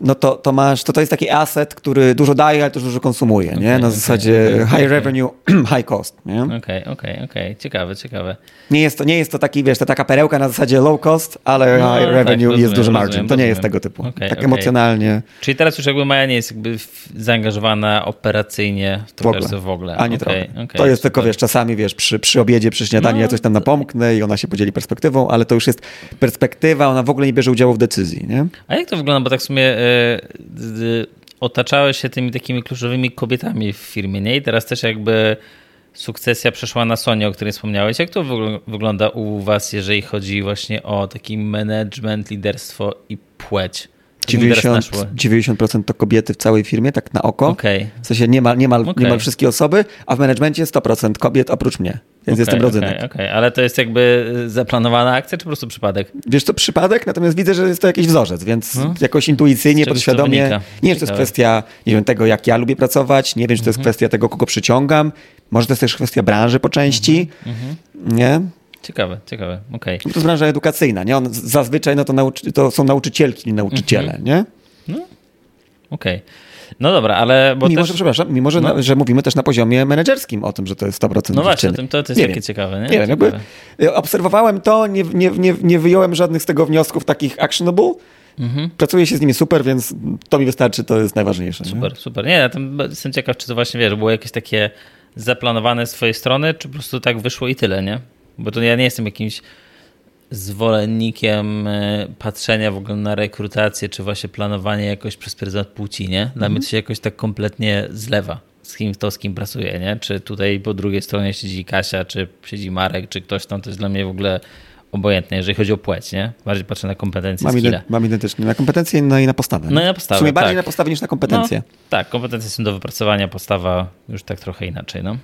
No to, to masz, to, to jest taki asset, który dużo daje, ale też dużo konsumuje, nie? Okay, Na okay, zasadzie okay, high revenue, high cost, nie? Okej, okej, okej. Ciekawe, ciekawe. Nie jest, to, nie jest to taki, wiesz, to taka perełka na zasadzie low cost, ale no, high tak, revenue tak, rozumiem, jest duży margin. Rozumiem, to nie jest tego typu. tak emocjonalnie. Czyli teraz już jakby Maja nie jest jakby zaangażowana operacyjnie w, w ogóle. w ogóle. Ani trochę. to jest super. tylko, wiesz, czasami, wiesz, przy, przy obiedzie, przy śniadaniu no, ja coś tam napomknę i ona się podzieli perspektywą, ale to już jest perspektywa, ona w ogóle nie bierze udziału w decyzji, nie? A jak to wygląda? Bo tak w sumie yy, otaczałeś się tymi takimi kluczowymi kobietami w firmie, nie? I teraz też jakby sukcesja przeszła na Sonię, o której wspomniałeś. Jak to wygląda u was, jeżeli chodzi właśnie o taki management, liderstwo i płeć? 90, 90% to kobiety w całej firmie, tak na oko. Okay. W sensie niemal, niemal, okay. niemal wszystkie osoby, a w managemencie 100% kobiet oprócz mnie. Więc okay, jestem rodzynek. Okay, ale to jest jakby zaplanowana akcja, czy po prostu przypadek? Wiesz, to przypadek, natomiast widzę, że jest to jakiś wzorzec, więc hmm? jakoś intuicyjnie, podświadomie. Nie wiem, czy to jest kwestia nie wiem, tego, jak ja lubię pracować, nie wiem, czy to jest mhm. kwestia tego, kogo przyciągam. Może to jest też kwestia branży po części. Mhm. Nie? Ciekawe, ciekawe, okej. Okay. To jest branża edukacyjna, nie? On zazwyczaj no to, nauczy, to są nauczycielki, nauczyciele, mhm. nie? No, okej. Okay. No dobra, ale... Bo mimo, też... że, przepraszam, mimo, że, no. że mówimy też na poziomie menedżerskim o tym, że to jest 100% No właśnie, to, to jest nie takie wiem. ciekawe, nie? Nie wiem, jakby obserwowałem to, nie, nie, nie, nie wyjąłem żadnych z tego wniosków takich actionable, Mhm. Pracuję się z nimi super, więc to mi wystarczy, to jest najważniejsze. Super, nie? super. Nie, ja jestem ciekaw, czy to właśnie, wiesz, było jakieś takie zaplanowane z twojej strony, czy po prostu tak wyszło i tyle, nie? Bo to ja nie jestem jakimś zwolennikiem e, patrzenia w ogóle na rekrutację, czy właśnie planowanie jakoś przez pryzmat płci, nie? Dla mnie to się jakoś tak kompletnie zlewa z kim to z kim pracuje, nie? Czy tutaj po drugiej stronie siedzi Kasia, czy siedzi Marek, czy ktoś tam, to jest dla mnie w ogóle obojętne, jeżeli chodzi o płeć, nie? Bardziej patrzę na kompetencje, mam, ident, mam identycznie na kompetencje no i na postawę. No i na postawę, W sumie bardziej tak. na postawę niż na kompetencje. No, tak, kompetencje są do wypracowania, postawa już tak trochę inaczej, no.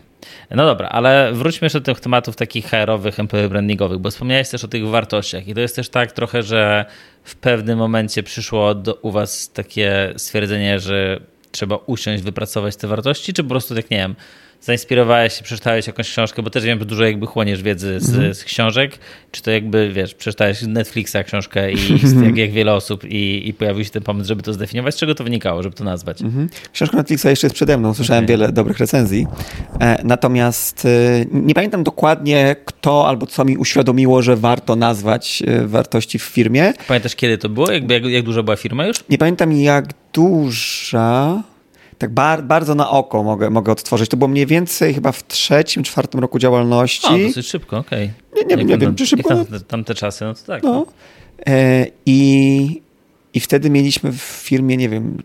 No dobra, ale wróćmy jeszcze do tych tematów takich HR-owych, employee brandingowych, bo wspomniałeś też o tych wartościach i to jest też tak trochę, że w pewnym momencie przyszło do, u was takie stwierdzenie, że trzeba usiąść, wypracować te wartości, czy po prostu tak, nie wiem, zainspirowałeś się, przeczytałeś jakąś książkę, bo też wiem, że dużo jakby chłoniesz wiedzy z, mm. z książek, czy to jakby, wiesz, przeczytałeś Netflixa książkę i jak, jak wiele osób i, i pojawił się ten pomysł, żeby to zdefiniować, z czego to wynikało, żeby to nazwać? Mm -hmm. Książka Netflixa jeszcze jest przede mną, słyszałem okay. wiele dobrych recenzji, e, natomiast e, nie pamiętam dokładnie kto albo co mi uświadomiło, że warto nazwać e, wartości w firmie. Pamiętasz kiedy to było? Jakby, jak, jak duża była firma już? Nie pamiętam jak duża tak bar, bardzo na oko mogę, mogę odtworzyć. To było mniej więcej chyba w trzecim, czwartym roku działalności. O, dosyć szybko, okej. Okay. Nie, nie, nie, wiem, czy szybko. Tam, tamte czasy, no to tak. No. no. E, i, I wtedy mieliśmy w firmie, nie wiem,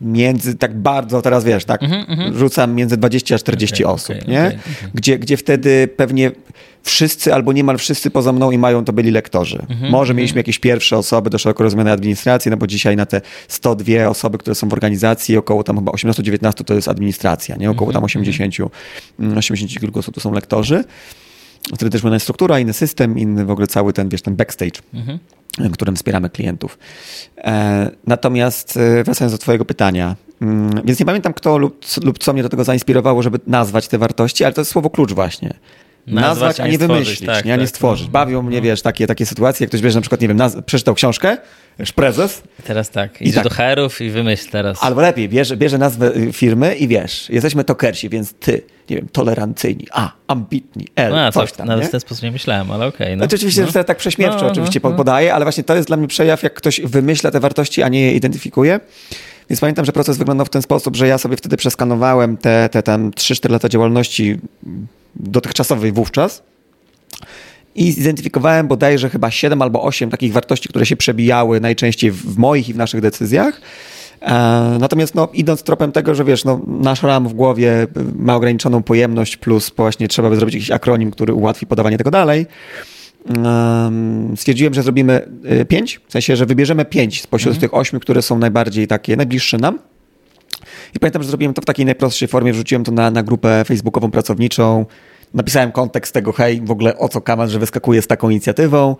między, tak bardzo, teraz wiesz, tak, mm -hmm. rzucam między 20 a 40 okay, osób, okay, nie? Okay, gdzie, gdzie wtedy pewnie wszyscy albo niemal wszyscy poza mną i mają to byli lektorzy. Mm -hmm, Może mm -hmm. mieliśmy jakieś pierwsze osoby do szeroko rozumianej administracji, no bo dzisiaj na te 102 osoby, które są w organizacji, około tam chyba 18-19 to jest administracja, nie? Około tam 80, 80 kilku osób to są lektorzy. Wtedy też inna struktura, inny system, inny w ogóle cały ten, wiesz, ten backstage którym wspieramy klientów. E, natomiast e, wracając do Twojego pytania, mm, więc nie pamiętam kto lub, lub co mnie do tego zainspirowało, żeby nazwać te wartości, ale to jest słowo klucz właśnie. Nazwać, nazwać a nie, wymyślić, tak, nie, a nie tak, stworzyć. No. Bawią mnie, no. wiesz, takie, takie sytuacje, jak ktoś bierze na przykład, nie wiem, naz- przeczytał książkę, prezes. Teraz tak, idzie tak. do HR-ów i wymyśl teraz. Albo lepiej, bierze, bierze nazwę y, firmy i wiesz, jesteśmy tokersi, więc ty, nie wiem, tolerancyjni, a, ambitni, L, no, coś tam, Nawet w ten sposób nie myślałem, ale okej. Okay, no. Znaczy, oczywiście no. tak prześmiewczo no, oczywiście no, podaję, ale właśnie to jest dla mnie przejaw, jak ktoś wymyśla te wartości, a nie je identyfikuje. Więc pamiętam, że proces wyglądał w ten sposób, że ja sobie wtedy przeskanowałem te, te tam 3-4 lata działalności dotychczasowej wówczas i zidentyfikowałem bodajże chyba 7 albo 8 takich wartości, które się przebijały najczęściej w moich i w naszych decyzjach. E, natomiast no, idąc tropem tego, że wiesz, no, nasz RAM w głowie ma ograniczoną pojemność, plus właśnie trzeba by zrobić jakiś akronim, który ułatwi podawanie tego dalej, stwierdziłem, że zrobimy 5, e, w sensie, że wybierzemy 5 spośród mhm. tych 8, które są najbardziej takie, najbliższe nam. I pamiętam, że zrobiłem to w takiej najprostszej formie, wrzuciłem to na, na grupę facebookową pracowniczą, napisałem kontekst tego, hej, w ogóle o co Kaman, że wyskakuje z taką inicjatywą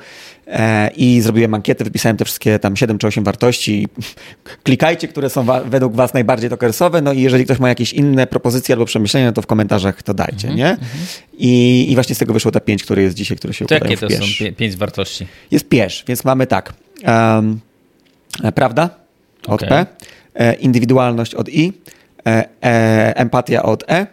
e, i zrobiłem ankietę, wypisałem te wszystkie tam 7 czy 8 wartości. Klikajcie, które są wa według was najbardziej tokersowe, no i jeżeli ktoś ma jakieś inne propozycje albo przemyślenia, to w komentarzach to dajcie, mm -hmm, nie? Mm -hmm. I, I właśnie z tego wyszło te 5, które jest dzisiaj, które się to jakie to są 5 wartości? Jest piesz, więc mamy tak. Um, prawda? od Okej. P, e, indywidualność od I, e, empatia od e,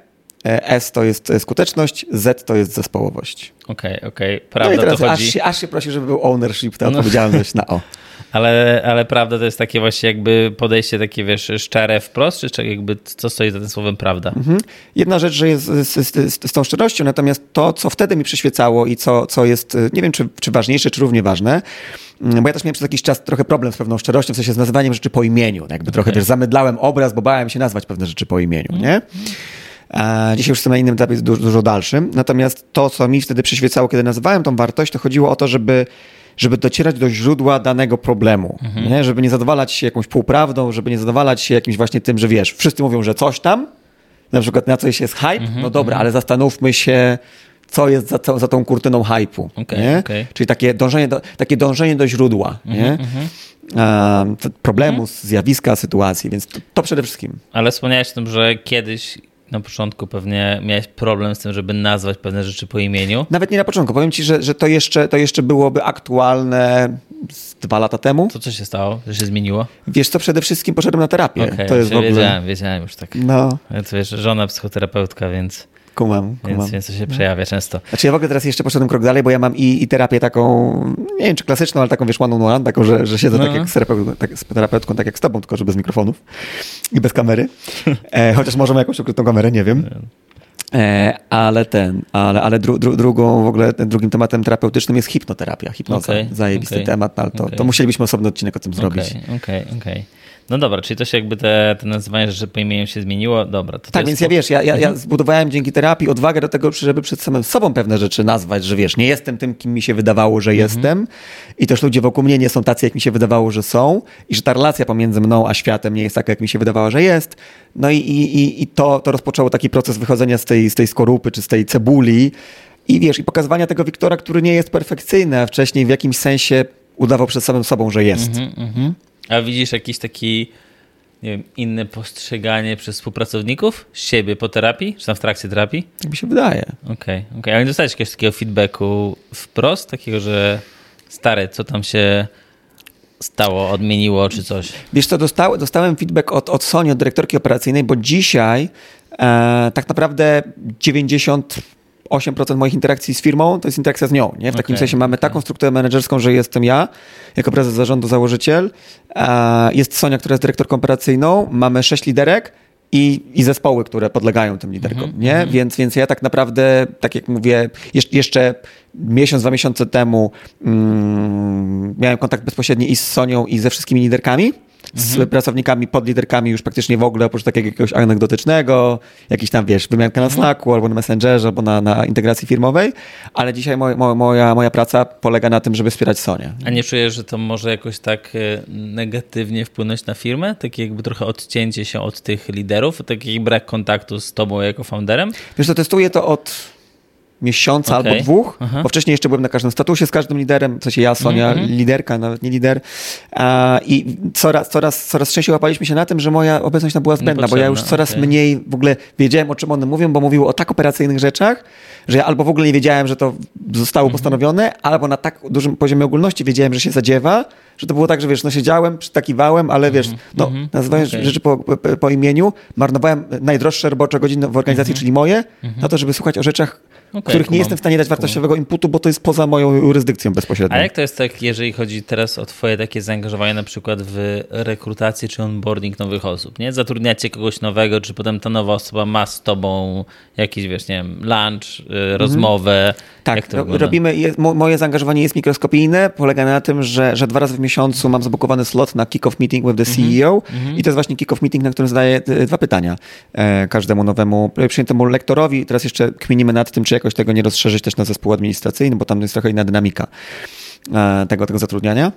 S to jest e, skuteczność, Z to jest zespołowość. Okej, okej, No i prawda teraz to aż chodzi. się, aż się prosi, żeby był ownership, ta No. odpowiedzialność na O. Ale, ale prawda to jest takie właśnie jakby podejście takie, wiesz, szczere wprost, czy jakby co stoi za tym słowem prawda? Mhm. Jedna rzecz, że jest z, z, z, tą szczerością, natomiast to, co wtedy mi przyświecało i co, co jest, y, nie wiem, czy, czy ważniejsze, czy równie ważne, mm, bo ja też miałem przez jakiś czas trochę problem z pewną szczerością, w sensie z nazywaniem rzeczy po imieniu. Jakby trochę Okej. też zamydlałem obraz, bo bałem się nazwać pewne rzeczy po imieniu, nie? Dzisiaj już jestem na innym etapie, jest dużo, dużo dalszym. Natomiast to, co mi wtedy przyświecało, kiedy nazywałem tą wartość, to chodziło o to, żeby żeby docierać do źródła danego problemu, nie? żeby nie zadowalać się jakąś półprawdą, żeby nie zadowalać się jakimś właśnie tym, że wiesz, wszyscy mówią, że coś tam, na przykład na coś jest hype, no dobra, ale zastanówmy się, co jest za, za tą kurtyną hype'u. Okej, nie? okej. Czyli takie dążenie do, takie dążenie do źródła? A, to problemu, zjawiska, sytuacji, więc to, to przede wszystkim. Ale wspomniałeś o tym, że kiedyś na początku pewnie miałeś problem z tym, żeby nazwać pewne rzeczy po imieniu. Nawet nie na początku. Powiem ci, że, że to, jeszcze, to jeszcze byłoby aktualne dwa lata temu. To co się stało? Że się zmieniło? Wiesz co, przede wszystkim poszedłem na terapię. Okej, to jest w ogóle... wiedziałem, wiedziałem już tak. No, Ja to wiesz, żona psychoterapeutka, więc, kumam, kumam. więc, więc to się przejawia często. Znaczy ja w ogóle teraz jeszcze poszedłem krok dalej, bo ja mam i, i terapię taką, nie wiem czy klasyczną, ale taką wiesz one on one, taką, że, że siedzę No. tak jak z terapeutką, tak, z terapeutką, tak jak z tobą, tylko że bez mikrofonów i bez kamery. E, chociaż może ma jakąś ukrytą kamerę, nie wiem. E, ale ten, ale, ale dru, dru, drugą w ogóle, drugim tematem terapeutycznym jest hipnoterapia, hipnoza. Okej, Zajebisty okej, temat, no, ale to, okej. to musielibyśmy osobny odcinek o tym zrobić. Okej, okej, okej. No dobra, czyli to się jakby te, te nazywanie rzeczy po imieniu się zmieniło. Dobra, to, to Tak, jest więc ja wiesz, ja, ja, Mhm. ja zbudowałem dzięki terapii odwagę do tego, żeby przed samym sobą pewne rzeczy nazwać, że wiesz, nie jestem tym, kim mi się wydawało, że Mhm. jestem i też ludzie wokół mnie nie są tacy, jak mi się wydawało, że są i że ta relacja pomiędzy mną a światem nie jest taka, jak mi się wydawało, że jest. No i, i, i- i to, to rozpoczęło taki proces wychodzenia z tej, z tej skorupy czy z tej cebuli i wiesz, i pokazywania tego Wiktora, który nie jest perfekcyjny, a wcześniej w jakimś sensie udawał przed samym sobą, że jest. Mhm, mhm. A widzisz jakiś taki, nie wiem, inne postrzeganie przez współpracowników siebie po terapii, czy tam w trakcie terapii? Tak mi się wydaje. Okej, okej. Ale nie dostałeś jakiegoś takiego feedbacku wprost, takiego, że stary, co tam się stało, odmieniło, czy coś? Wiesz co, dostał, dostałem feedback od, od Sony, od dyrektorki operacyjnej, bo dzisiaj e, tak naprawdę 98% moich interakcji z firmą to jest interakcja z nią. Nie? W takim Okej, sensie mamy taką strukturę menedżerską, że jestem ja, jako prezes zarządu, założyciel, jest Sonia, która jest dyrektorką operacyjną, mamy sześć liderek i, i zespoły, które podlegają tym liderkom, nie? Więc, więc ja tak naprawdę, tak jak mówię, jeszcze, jeszcze miesiąc, dwa miesiące temu mm, miałem kontakt bezpośredni i z Sonią, i ze wszystkimi liderkami, z pracownikami, podliderkami już praktycznie w ogóle, oprócz takiego jakiegoś anegdotycznego, jakiś tam, wiesz, wymianka na Slacku albo na Messengerze, albo na, na integracji firmowej, ale dzisiaj moj, mo, moja, moja praca polega na tym, żeby wspierać Sonię. A nie czujesz, że to może jakoś tak e, negatywnie wpłynąć na firmę? Takie jakby trochę odcięcie się od tych liderów, taki brak kontaktu z tobą jako founderem? Wiesz co, testuję to od miesiąca Okej. albo dwóch, Aha. bo wcześniej jeszcze byłem na każdym statusie z każdym liderem, w sensie ja, Sonia, Mhm. liderka, nawet nie lider. I coraz, coraz, coraz częściej łapaliśmy się na tym, że moja obecność tam była zbędna, bo ja już coraz okej. mniej w ogóle wiedziałem, o czym one mówią, bo mówiły o tak operacyjnych rzeczach, że ja albo w ogóle nie wiedziałem, że to zostało Mhm. postanowione, albo na tak dużym poziomie ogólności wiedziałem, że się zadziewa, że to było tak, że wiesz, no siedziałem, przytakiwałem, ale wiesz, no, mhm. nazywając Okej. rzeczy po, po, po imieniu, marnowałem najdroższe robocze godziny w organizacji, czyli moje, na to, żeby słuchać o rzeczach, Okej, których nie kumam. jestem w stanie dać wartościowego inputu, bo to jest poza moją jurysdykcją bezpośrednio. A jak to jest tak, jeżeli chodzi teraz o twoje takie zaangażowanie na przykład w rekrutację czy onboarding nowych osób, nie? Zatrudniacie kogoś nowego, czy potem ta nowa osoba ma z tobą jakiś, wiesz, nie wiem, lunch, y, rozmowę? Tak, jak robimy, je, mo, moje zaangażowanie jest mikroskopijne, polega na tym, że, że dwa razy w miesiącu mam zabukowany slot na kick-off meeting with the Mhm. CEO i to jest właśnie kick-off meeting, na którym zadaję e, dwa pytania e, każdemu nowemu przyjętemu lektorowi. Teraz jeszcze kminimy nad tym, czy jakoś tego nie rozszerzyć też na zespół administracyjny, bo tam jest trochę inna dynamika e, tego, tego zatrudniania.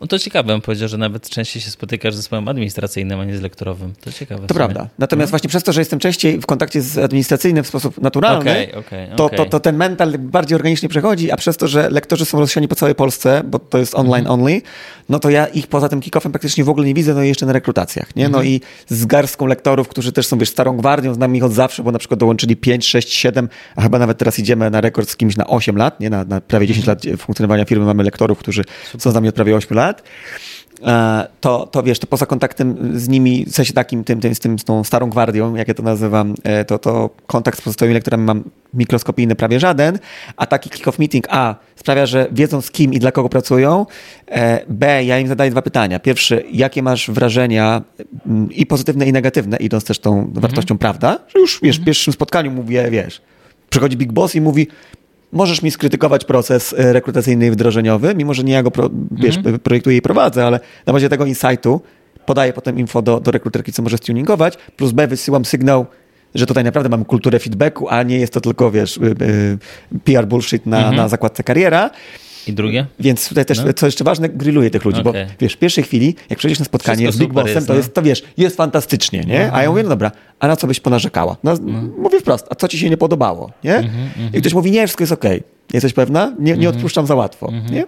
No to ciekawe, bym powiedział, że nawet częściej się spotykasz z zespołem administracyjnym, a nie z lektorowym. To ciekawe. To prawda. Natomiast właśnie przez to, że jestem częściej w kontakcie z administracyjnym w sposób naturalny, Okej, okej, to, okej. to, to ten mental bardziej organicznie przechodzi, a przez to, że lektorzy są rozsiani po całej Polsce, bo to jest online Mhm. only, no to ja ich poza tym kick-offem praktycznie w ogóle nie widzę, no i jeszcze na rekrutacjach, nie? Mhm. No i z garstką lektorów, którzy też są, wiesz, starą gwardią, znam ich od zawsze, bo na przykład dołączyli 5, 6, 7, a chyba nawet teraz idziemy na rekord z kimś na 8 lat, nie? Na, na prawie 10 Mhm. lat funkcjonowania firmy mamy lektorów, którzy są z nami od prawie 8 lat. E, to, to wiesz, to poza kontaktem z nimi, w sensie takim, tym, tym, z, tym, z tą starą gwardią, jak ja to nazywam, e, to, to kontakt z pozostałymi lektorami mam mikroskopijny prawie żaden, a taki kick-off meeting A sprawia, że wiedzą z kim i dla kogo pracują, e, B, ja im zadaję dwa pytania. Pierwszy, jakie masz wrażenia i pozytywne i negatywne, idąc też tą mhm. wartością prawda, że już wiesz, w pierwszym spotkaniu mówię, wiesz, przychodzi Big Boss i mówi, możesz mi skrytykować proces e, rekrutacyjny i wdrożeniowy, mimo że nie ja go pro, wiesz, mhm. projektuję i prowadzę, ale na bazie tego insightu podaję potem info do, do rekruterki, co może stuningować, plus B wysyłam sygnał, że tutaj naprawdę mamy kulturę feedbacku, a nie jest to tylko, wiesz, y, y, PR bullshit na, mhm. na zakładce kariera. I drugie? Więc tutaj też, no. co jeszcze ważne, grilluję tych ludzi, okay. bo wiesz, w pierwszej chwili, jak przejdziesz na spotkanie Wszystko z Big Bossem, jest, to, no. jest, to wiesz, jest fantastycznie, nie? No. A ja mówię, no dobra, a na co byś ponarzekała? No, no. Mówię wprost, a co ci się nie podobało, nie? Mm -hmm, I ktoś mówi, nie, wszystko jest okej. Okay. Jesteś pewna? Nie, nie mhm. odpuszczam za łatwo, mhm. nie?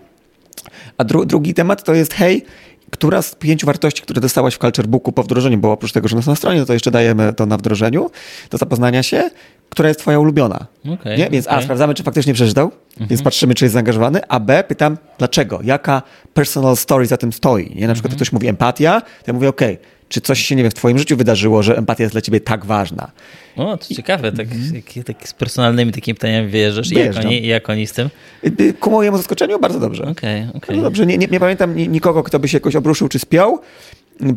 A dru drugi temat to jest, hej, która z pięciu wartości, które dostałaś w Culture Booku po wdrożeniu, bo oprócz tego, że nas na stronie, to jeszcze dajemy to na wdrożeniu, do zapoznania się, która jest twoja ulubiona. Okay, nie? Więc okay. A, sprawdzamy, czy faktycznie przeczytał, mhm. więc patrzymy, czy jest zaangażowany, a B, pytam, dlaczego, jaka personal story za tym stoi. Nie? Na przykład mhm. ktoś mówi empatia, to ja mówię, okej, okay, czy coś się, nie wiem, w twoim życiu wydarzyło, że empatia jest dla ciebie tak ważna? O, to I... ciekawe, tak, mm. tak, z personalnymi takimi pytaniami wyjeżdżasz. Jak oni, jak oni z tym? Y, y, ku mojemu zaskoczeniu bardzo dobrze. Okay, okay. Bardzo dobrze. Nie, nie, nie pamiętam nikogo, kto by się jakoś obruszył czy spiął.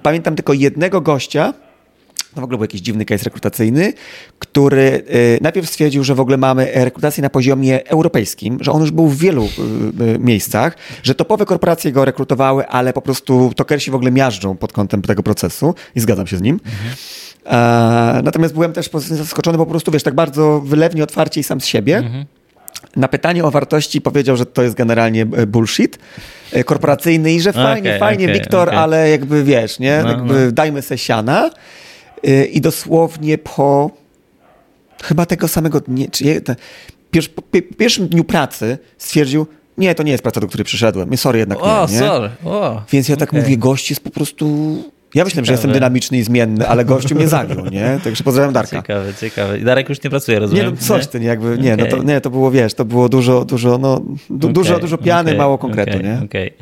Pamiętam tylko jednego gościa, to w ogóle był jakiś dziwny case rekrutacyjny, który y, najpierw stwierdził, że w ogóle mamy rekrutację na poziomie europejskim, że on już był w wielu y, y, miejscach, że topowe korporacje go rekrutowały, ale po prostu tokersi w ogóle miażdżą pod kątem tego procesu i zgadzam się z nim. Mhm. E, natomiast byłem też zaskoczony po prostu, wiesz, tak bardzo wylewnie, otwarcie i sam z siebie. Mhm. Na pytanie o wartości powiedział, że to jest generalnie e, bullshit e, korporacyjny i że fajnie, okay, fajnie, okay, Wiktor, okay. ale jakby wiesz, nie? No, jakby no. dajmy se siana. I dosłownie po chyba tego samego dnia, czy po pierwszym dniu pracy stwierdził, nie, to nie jest praca, do której przyszedłem. Sorry, jednak nie. O, nie? sorry. O, Więc ja tak okay. mówię, gość jest po prostu ja myślę, że jestem dynamiczny i zmienny, ale gościu mnie zagiął, nie? Także pozdrawiam Darka. Ciekawe, ciekawe. I Darek już nie pracuje, rozumiem? Nie, no coś ty, nie, jakby, nie, okay. no to, nie, to było, wiesz, to było dużo, dużo, no, du, okay. dużo, dużo piany, okay. mało konkretu, nie? Okej.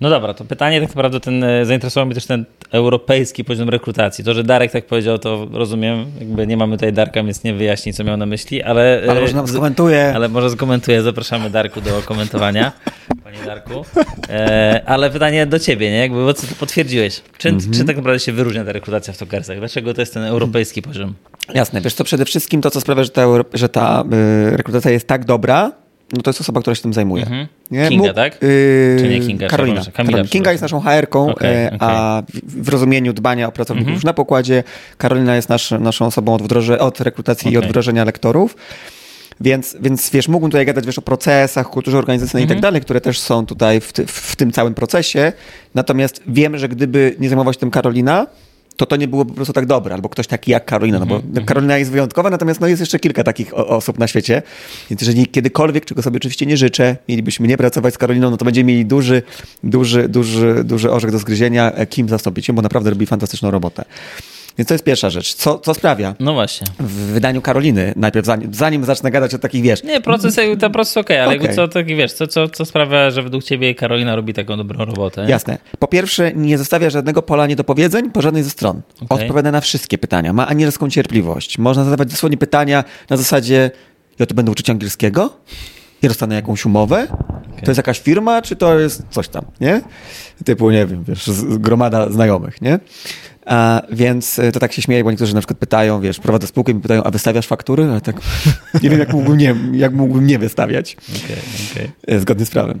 No dobra, to pytanie tak naprawdę ten, e, zainteresował mnie też ten europejski poziom rekrutacji. To, że Darek tak powiedział, to rozumiem, jakby nie mamy tutaj Darka, więc nie wyjaśni, co miał na myśli, ale... Ale może nam skomentuje. Ale może skomentuje, zapraszamy Darku do komentowania, panie Darku. E, ale pytanie do ciebie, nie? Jakby, bo co ty potwierdziłeś? Czy, mhm. czy tak naprawdę się wyróżnia ta rekrutacja w Tokersach? Dlaczego to jest ten europejski poziom? Jasne, wiesz co, przede wszystkim to, co sprawia, że ta, że ta y, rekrutacja jest tak dobra, no to jest osoba, która się tym zajmuje. Mhm. Nie? Kinga, Mógł, tak? Yy, Czy nie Kinga? Karolina. Karolina. Kinga jest naszą HR-ką, okay, e, okay. a w rozumieniu dbania o pracowników mhm. już na pokładzie Karolina jest nasz, naszą osobą od, wdroże, od rekrutacji okay. i od wdrożenia lektorów. Więc, więc wiesz, mógłbym tutaj gadać wiesz, o procesach, kulturze organizacyjnej mhm. i tak dalej, które też są tutaj w, w, tym całym procesie. Natomiast wiem, że gdyby nie zajmować tym Karolina, to to nie było po prostu tak dobre, albo ktoś taki jak Karolina, no bo mm -hmm. Karolina jest wyjątkowa, natomiast no jest jeszcze kilka takich osób na świecie, więc jeżeli kiedykolwiek, czego sobie oczywiście nie życzę, mielibyśmy nie pracować z Karoliną, no to będziemy mieli duży, duży, duży, duży orzech do zgryzienia, e, kim zastąpić ją, bo naprawdę robi fantastyczną robotę. Więc to jest pierwsza rzecz. Co, co sprawia? No właśnie. W wydaniu Karoliny, najpierw zanim, zanim zacznę gadać o takich, wiesz... Nie, proces, ten proces okej, okay, ale okay. co, taki, wiesz, co, co, co sprawia, że według ciebie Karolina robi taką dobrą robotę? Nie? Jasne. Po pierwsze, nie zostawia żadnego pola niedopowiedzeń po żadnej ze stron. Okay. Odpowiada na wszystkie pytania. Ma anielską cierpliwość. Można zadawać dosłownie pytania na zasadzie, ja tu będę uczyć angielskiego? Ja dostanę jakąś umowę? Okay. To jest jakaś firma, czy to jest coś tam, nie? Typu, nie wiem, wiesz, gromada znajomych, nie? A, więc e, to tak się śmieje, bo niektórzy na przykład pytają, wiesz, prowadzę spółkę i mi pytają, a wystawiasz faktury? A tak nie wiem, jak mógłbym nie, jak mógłbym nie wystawiać. Okay, okay. Zgodnie z prawem.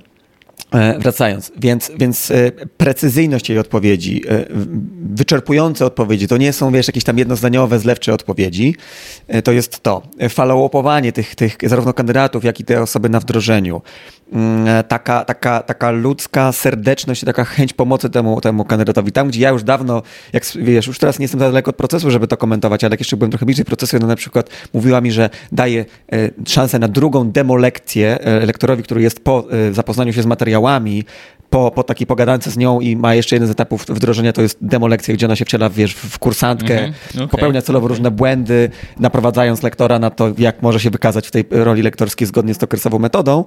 E, wracając, więc, więc e, precyzyjność jej odpowiedzi, e, wyczerpujące odpowiedzi, to nie są, wiesz, jakieś tam jednozdaniowe, zlewcze odpowiedzi, to jest to. Follow-upowanie tych, tych zarówno kandydatów, jak i te osoby na wdrożeniu. Mm, taka, taka, taka ludzka serdeczność, taka chęć pomocy temu, temu kandydatowi. Tam, gdzie ja już dawno, jak wiesz, już teraz nie jestem za daleko od procesu, żeby to komentować, ale jak jeszcze byłem trochę bliżej procesu, no na przykład mówiła mi, że daje szansę na drugą demo lekcję lektorowi, który jest po zapoznaniu się z materiałem materiałami, po, po takiej pogadance z nią i ma jeszcze jeden z etapów wdrożenia, to jest demo lekcja, gdzie ona się wciela wiesz, w kursantkę, mm -hmm. okay. popełnia celowo okay. różne błędy, naprowadzając lektora na to, jak może się wykazać w tej roli lektorskiej zgodnie z tokersową metodą.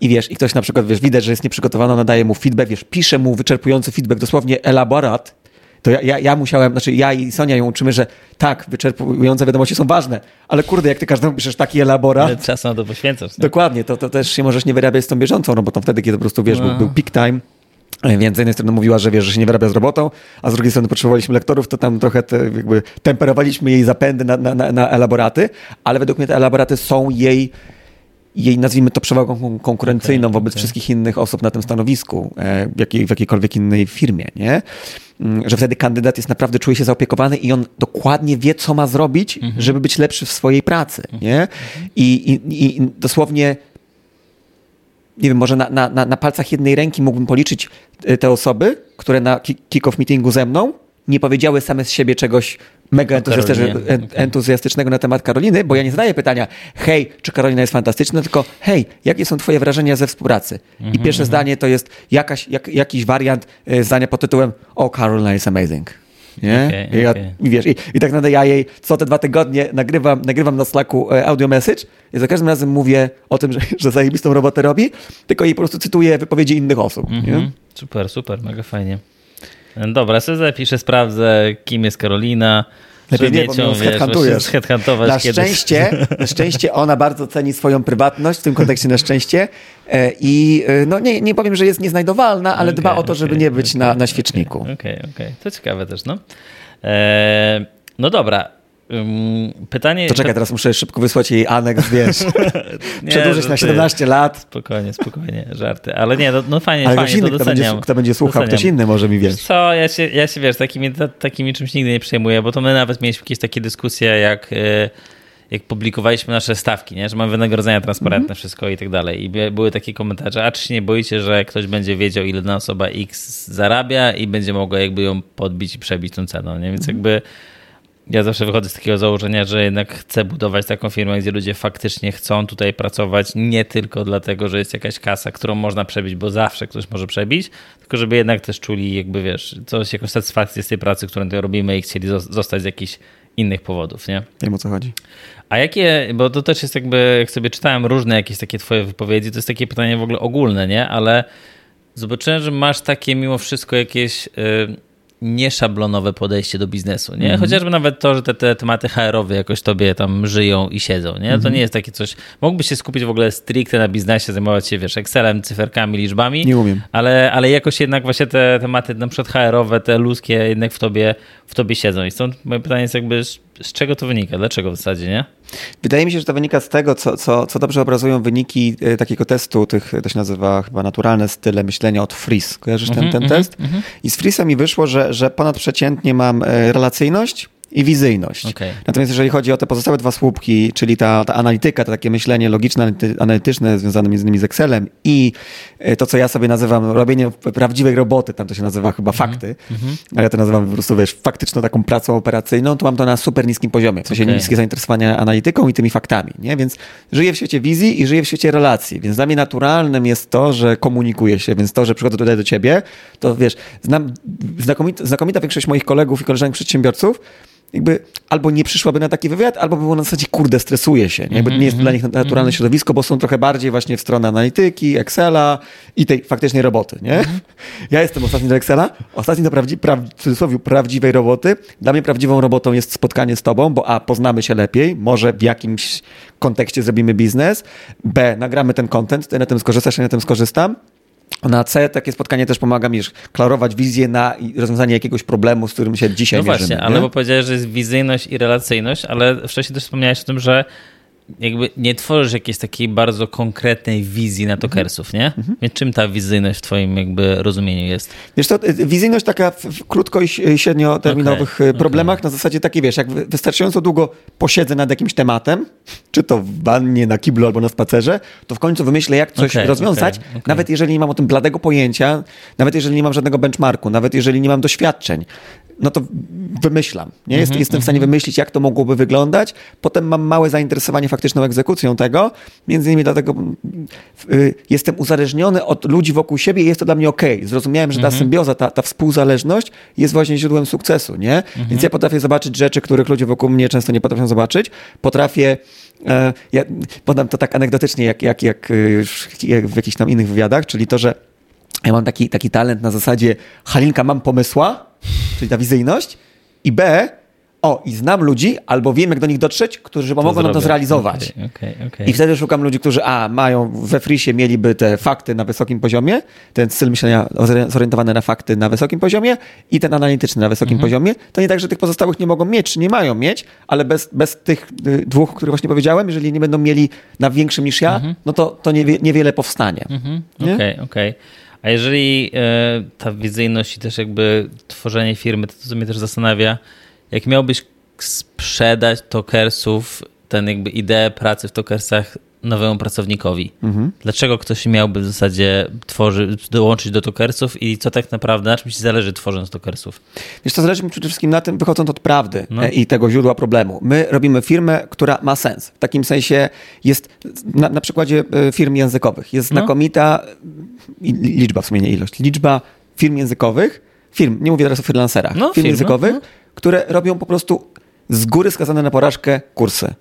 I wiesz, i ktoś na przykład, wiesz, widać, że jest nieprzygotowany, nadaje mu feedback, wiesz, pisze mu wyczerpujący feedback, dosłownie elaborat, to ja, ja, ja, musiałem, znaczy ja i Sonia ją uczymy, że tak, wyczerpujące wiadomości są ważne, ale kurde, jak ty każdemu piszesz taki elaborat... Ale czas na to poświęcasz. Nie? Dokładnie, to, to też się możesz nie wyrabiać z tą bieżącą robotą wtedy, kiedy po prostu, wiesz, no. był, był peak time, więc z jednej strony mówiła, że wiesz, że się nie wyrabia z robotą, a z drugiej strony potrzebowaliśmy lektorów, to tam trochę te, jakby temperowaliśmy jej zapędy na, na, na, na elaboraty, ale według mnie te elaboraty są jej jej, nazwijmy to, przewagą konkurencyjną okay, wobec okay. wszystkich innych osób na tym stanowisku, e, w, jakiej, w jakiejkolwiek innej firmie, nie? Mm, że wtedy kandydat jest naprawdę, czuje się zaopiekowany i on dokładnie wie, co ma zrobić, mm -hmm. żeby być lepszy w swojej pracy, -hmm. nie? I, i, I dosłownie nie wiem, może na, na, na palcach jednej ręki mógłbym policzyć e, te osoby, które na kick-off meetingu ze mną nie powiedziały same z siebie czegoś mega entuzjastycznego na temat Karoliny, bo ja nie zadaję pytania, hej, czy Karolina jest fantastyczna, tylko hej, jakie są twoje wrażenia ze współpracy? I mhm, pierwsze mhm. zdanie to jest jakaś, jak, jakiś wariant e, zdania pod tytułem Oh, Carolina is amazing. Nie? Okay, I, ja, okay. wiesz, i, i, tak naprawdę ja jej co te dwa tygodnie nagrywam, nagrywam na Slacku e, audio message i za każdym razem mówię o tym, że, że zajebistą robotę robi, tylko jej po prostu cytuję wypowiedzi innych osób. Mm -hmm. Super, super, mega fajnie. Dobra, sobie zapiszę, sprawdzę, kim jest Karolina. Lepiej nie, bo mnie headhuntujesz. Na szczęście, na szczęście ona bardzo ceni swoją prywatność, w tym kontekście na szczęście e, i e, no nie, nie powiem, że jest nieznajdowalna, ale okay, dba o to, żeby okay, nie być okay, na, na świeczniku. Okej, okej. To ciekawe też, no. E, no dobra, Pytanie. To czekaj, teraz muszę szybko wysłać jej aneks, wiesz. Przedłużyć na 17 lat. Spokojnie, spokojnie, żarty. Ale nie, no, no fajnie, Ale fajnie, inny, to kto będzie, kto będzie słuchał, doceniam. ktoś inny może mi wiesz. Co, ja się, ja się wiesz, takimi, takimi czymś nigdy nie przejmuję, bo to my nawet mieliśmy jakieś takie dyskusje, jak, y, jak publikowaliśmy nasze stawki, nie? że mamy wynagrodzenia transparentne, mm -hmm. wszystko i tak dalej. I były takie komentarze, a czy się nie boicie, że ktoś będzie wiedział, ile dana osoba X zarabia i będzie mogła jakby ją podbić i przebić tą ceną, nie? Więc mm -hmm. jakby ja zawsze wychodzę z takiego założenia, że jednak chcę budować taką firmę, gdzie ludzie faktycznie chcą tutaj pracować, nie tylko dlatego, że jest jakaś kasa, którą można przebić, bo zawsze ktoś może przebić, tylko żeby jednak też czuli, jakby wiesz, coś, jakąś satysfakcję z tej pracy, którą tutaj robimy i chcieli zostać z jakichś innych powodów, nie? Wiem o co chodzi. A jakie, bo to też jest jakby, jak sobie czytałem różne jakieś takie twoje wypowiedzi, to jest takie pytanie w ogóle ogólne, nie? Ale zobaczyłem, że masz takie mimo wszystko jakieś... Yy, nieszablonowe podejście do biznesu, nie? Mm. Chociażby nawet to, że te, te tematy HR-owe jakoś tobie tam żyją i siedzą, nie? Mm. To mhm. nie jest takie coś... Mógłbyś się skupić w ogóle stricte na biznesie, zajmować się, wiesz, Excelem, cyferkami, liczbami. Nie umiem. Ale, ale jakoś jednak właśnie te tematy na przykład HR-owe, te ludzkie jednak w tobie, w tobie siedzą. I stąd moje pytanie jest jakby, z, czego to wynika? Dlaczego w zasadzie, nie? Wydaje mi się, że to wynika z tego, co, co, co dobrze obrazują wyniki e, takiego testu, tych, to się nazywa chyba naturalne style myślenia od Fris. Kojarzysz ten, mm -hmm, ten test? Mm -hmm. I z Frisem mi wyszło, że, że ponadprzeciętnie mam e, relacyjność, i wizyjność. Okay. Natomiast jeżeli chodzi o te pozostałe dwa słupki, czyli ta, ta analityka, to takie myślenie logiczne, analytyczne związane między innymi z Excelem i e, to, co ja sobie nazywam robienie prawdziwej roboty, tam to się nazywa chyba mhm. fakty, mm -hmm. a ja to nazywam po prostu, wiesz, faktyczną taką pracą operacyjną, to mam to na super niskim poziomie, w sensie okay. niskie zainteresowanie analityką i tymi faktami, nie? Więc żyję w świecie wizji i żyję w świecie relacji, więc dla mnie naturalnym jest to, że komunikuję się, więc to, że przychodzę tutaj do ciebie, to wiesz, znam znakomita, znakomita większość moich kolegów i koleżanek przedsiębiorców, jakby albo nie przyszłaby na taki wywiad, albo by było na zasadzie, kurde, stresuje się. Nie, nie jest dla nich naturalne -hmm. środowisko, bo są trochę bardziej właśnie w stronę analityki, Excela i tej faktycznej roboty. Nie? Ja jestem ostatni do Excela, ostatni do prawdzi pra w cudzysłowie prawdziwej roboty. Dla mnie prawdziwą robotą jest spotkanie z tobą, bo a, poznamy się lepiej, może w jakimś kontekście zrobimy biznes, b, nagramy ten content, ty na tym skorzystasz, ja na tym skorzystam, na C takie spotkanie też pomaga mi klarować wizję na rozwiązanie jakiegoś problemu, z którym się dzisiaj no mierzymy. No właśnie, ale bo powiedziałeś, że jest wizyjność i relacyjność, ale wcześniej też wspomniałeś o tym, że jakby nie tworzysz jakiejś takiej bardzo konkretnej wizji na tokersów, nie? Mhm. Więc czym ta wizyjność w twoim jakby rozumieniu jest? Wiesz to, y, wizyjność taka w, w krótko i średnioterminowych okay. problemach okay. na zasadzie takiej, wiesz, jak wystarczająco długo posiedzę nad jakimś tematem, czy to w wannie, na kiblu albo na spacerze, to w końcu wymyślę, jak coś okay, rozwiązać, nawet jeżeli nie mam o tym bladego pojęcia, nawet jeżeli nie mam żadnego benchmarku, nawet jeżeli nie mam doświadczeń no to wymyślam. Nie? Jest, Mhm, jestem w stanie wymyślić, jak to mogłoby wyglądać. Potem mam małe zainteresowanie faktyczną egzekucją tego. Między innymi dlatego y, jestem uzależniony od ludzi wokół siebie i jest to dla mnie ok. Zrozumiałem, że ta symbioza, ta, ta współzależność jest właśnie źródłem sukcesu. Nie? Więc ja potrafię zobaczyć rzeczy, których ludzie wokół mnie często nie potrafią zobaczyć. Potrafię e, ja podam to tak anegdotycznie, jak, jak, jak, y, jak w jakichś tam innych wywiadach, czyli to, że ja mam taki, taki talent na zasadzie Halinka, mam pomysła, czyli ta wizyjność, i B, o, i znam ludzi, albo wiem, jak do nich dotrzeć, którzy pomogą nam to zrealizować. Okej, okej, okej. I wtedy szukam ludzi, którzy a, mają we frisie, mieliby te fakty na wysokim poziomie, ten styl myślenia zorientowany na fakty na wysokim poziomie i ten analityczny na wysokim Mhm. poziomie. To nie tak, że tych pozostałych nie mogą mieć, czy nie mają mieć, ale bez, bez tych y, dwóch, których właśnie powiedziałem, jeżeli nie będą mieli na większym niż ja, no to, to niewie, niewiele powstanie. Mhm, Nie? Okej, okej. A jeżeli e, ta wizyjność i też jakby tworzenie firmy, to, to mnie też zastanawia, jak miałbyś sprzedać tokersów, ten jakby ideę pracy w tokersach nowemu pracownikowi. Mhm. Dlaczego ktoś miałby w zasadzie tworzy, dołączyć do tokersów i co tak naprawdę, na czym ci zależy tworząc tokersów? Wiesz, to zależy mi przede wszystkim na tym, wychodząc od prawdy No. e, i tego źródła problemu. My robimy firmę, która ma sens. W takim sensie jest, na, na przykładzie e, firm językowych, jest No. znakomita li- liczba, w sumie nie ilość, liczba firm językowych, firm, nie mówię teraz o freelancerach, No, firm firm, no, językowych, no. które robią po prostu z góry skazane na porażkę kursy.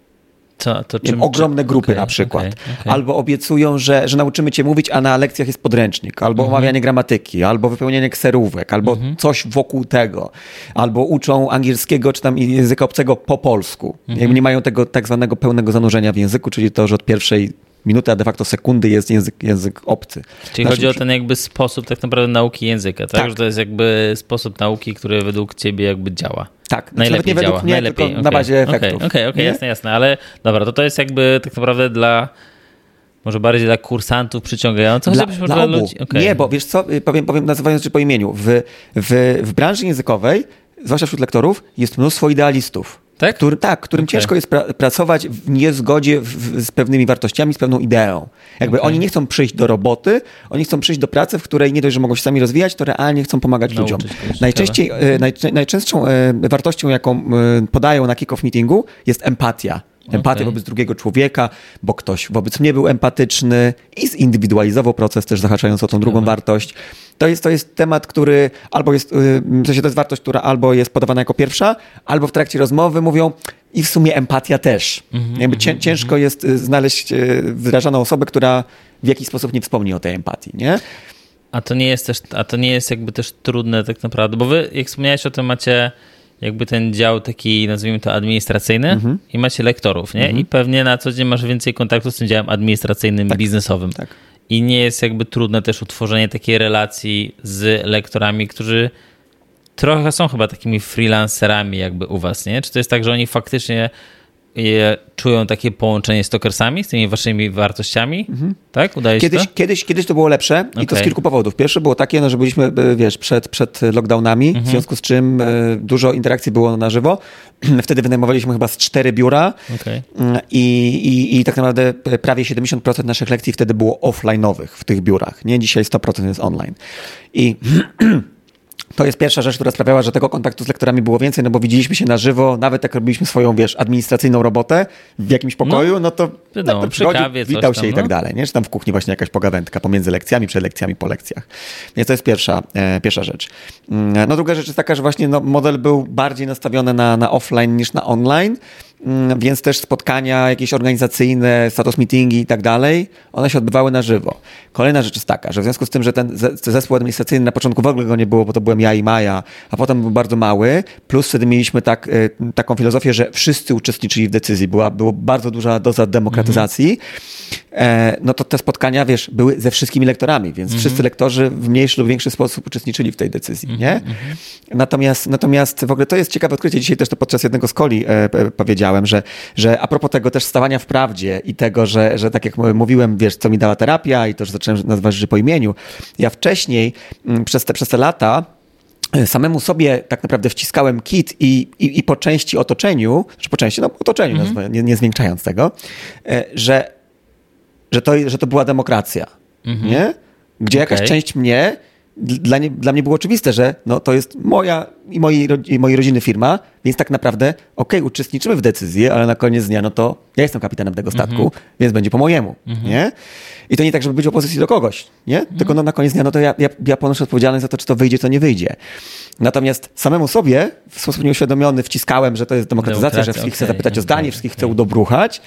Co, to Nie wiem, czym, ogromne grupy okej, na przykład. okej, okej. Albo obiecują, że, że nauczymy cię mówić, a na lekcjach jest podręcznik, albo Mhm. omawianie gramatyki, albo wypełnianie kserówek, albo coś wokół tego, albo uczą angielskiego czy tam języka obcego po polsku. Mhm. Jakby nie mają tego tak zwanego pełnego zanurzenia w języku, czyli to, że od pierwszej minuty, a de facto sekundy jest język, język obcy. Czyli chodzi o ten jakby sposób tak naprawdę nauki języka, tak? Tak. Że to jest jakby sposób nauki, który według ciebie jakby działa. Tak, znaczy Najlepiej nawet nie według działa. mnie, Najlepiej. tylko na bazie okej, efektów. Okej, okej, Nie? jasne, jasne, ale dobra, to to jest jakby tak naprawdę dla, może bardziej dla kursantów przyciągających, Dla, dla dla ludzi. okej. Nie, bo wiesz co, y, powiem, powiem nazywając rzeczy po imieniu. W, w, w branży językowej, zwłaszcza wśród lektorów, jest mnóstwo idealistów. Tak? Który, tak, którym Okej. ciężko jest pra pracować w niezgodzie w, z pewnymi wartościami, z pewną ideą. Jakby Okej. oni nie chcą przyjść do roboty, oni chcą przyjść do pracy, w której nie dość, że mogą się sami rozwijać, to realnie chcą pomagać Nauczyć ludziom. Najczęściej, e, naj, najczęstszą e, wartością, jaką e, podają na kick-off meetingu, jest empatia. Empatia Okej. wobec drugiego człowieka, bo ktoś wobec mnie był empatyczny i zindywidualizował proces, też zahaczając o tą drugą wartość. To jest, to jest temat, który albo jest, w sensie to jest wartość, która albo jest podawana jako pierwsza, albo w trakcie rozmowy mówią i w sumie empatia też. Mhm, Jakby cię, ciężko jest y, znaleźć y, wyrażaną osobę, która w jakiś sposób nie wspomni o tej empatii, nie? A to nie jest też, a to nie jest jakby też trudne tak naprawdę, bo wy, jak wspomniałeś o tym, macie jakby ten dział taki, nazwijmy to administracyjny Mhm. i macie lektorów, nie? I pewnie na co dzień masz więcej kontaktu z tym działem administracyjnym, biznesowym. tak. I nie jest jakby trudne też utworzenie takiej relacji z lektorami, którzy trochę są chyba takimi freelancerami jakby u was, nie? Czy to jest tak, że oni faktycznie czują takie połączenie z tokersami, z tymi waszymi wartościami? Tak? Udaje się Kiedyś, to? kiedyś, kiedyś to było lepsze i to z kilku powodów. Pierwsze było takie, no, że byliśmy, e, wiesz, przed, przed lockdownami, Mhm. w związku z czym e, dużo interakcji było na żywo. Wtedy wynajmowaliśmy chyba z cztery biura Okej. mm, i, i, i tak naprawdę prawie 70% naszych lekcji wtedy było offline'owych w tych biurach. Nie, dzisiaj 100% jest online. I to jest pierwsza rzecz, która sprawiała, że tego kontaktu z lektorami było więcej, no bo widzieliśmy się na żywo, nawet jak robiliśmy swoją, wiesz, administracyjna robotę w jakimś pokoju, no, to wiadomo, lektor przy przychodził, witał tam, się i tak no. dalej, nie? Czy tam w kuchni właśnie jakaś pogawędka pomiędzy lekcjami, przed lekcjami, po lekcjach. Więc to jest pierwsza, e, pierwsza rzecz. Mm, No druga rzecz jest taka, że właśnie no, model był bardziej nastawiony na, na offline niż na online, więc też spotkania jakieś organizacyjne, status meetingi i tak dalej, one się odbywały na żywo. Kolejna rzecz jest taka, że w związku z tym, że ten ze- zespół administracyjny na początku w ogóle go nie było, bo to byłem ja i Maja, a potem był bardzo mały, plus wtedy mieliśmy tak, y, taką filozofię, że wszyscy uczestniczyli w decyzji, była, była bardzo duża doza demokratyzacji, e, no to te spotkania, wiesz, były ze wszystkimi lektorami, więc wszyscy lektorzy w mniejszy lub większy sposób uczestniczyli w tej decyzji, nie? Natomiast, natomiast w ogóle to jest ciekawe odkrycie. Dzisiaj też to podczas jednego z koli e, powiedziałem, że, że a propos tego też stawania w prawdzie i tego, że, że tak jak m- mówiłem, wiesz, co mi dała terapia i to, że zacząłem nazywać rzeczy po imieniu. Ja wcześniej mm, przez te, przez te lata e, samemu sobie tak naprawdę wciskałem kit i, i, i po części otoczeniu, czy po części, no otoczeniu, nazwę, nie, nie zwiększając tego, e, że, że, to, że to była demokracja, nie? Gdzie jakaś Okej. część mnie dla, nie, dla mnie było oczywiste, że no, to jest moja i mojej, i mojej rodziny firma, więc tak naprawdę, okej, okay, uczestniczymy w decyzji, ale na koniec dnia, no to ja jestem kapitanem tego statku, mm -hmm. więc będzie po mojemu, mm -hmm. nie? I to nie tak, żeby być w opozycji do kogoś, nie? Mm -hmm. Tylko no, na koniec dnia, no to ja, ja, ja ponoszę odpowiedzialność za to, czy to wyjdzie, czy to nie wyjdzie. Natomiast samemu sobie w sposób nieuświadomiony wciskałem, że to jest demokratyzacja, Demokracja, że wszystkich okay, chcę zapytać okay, o zdanie, wszystkich okay. chcę udobruchać.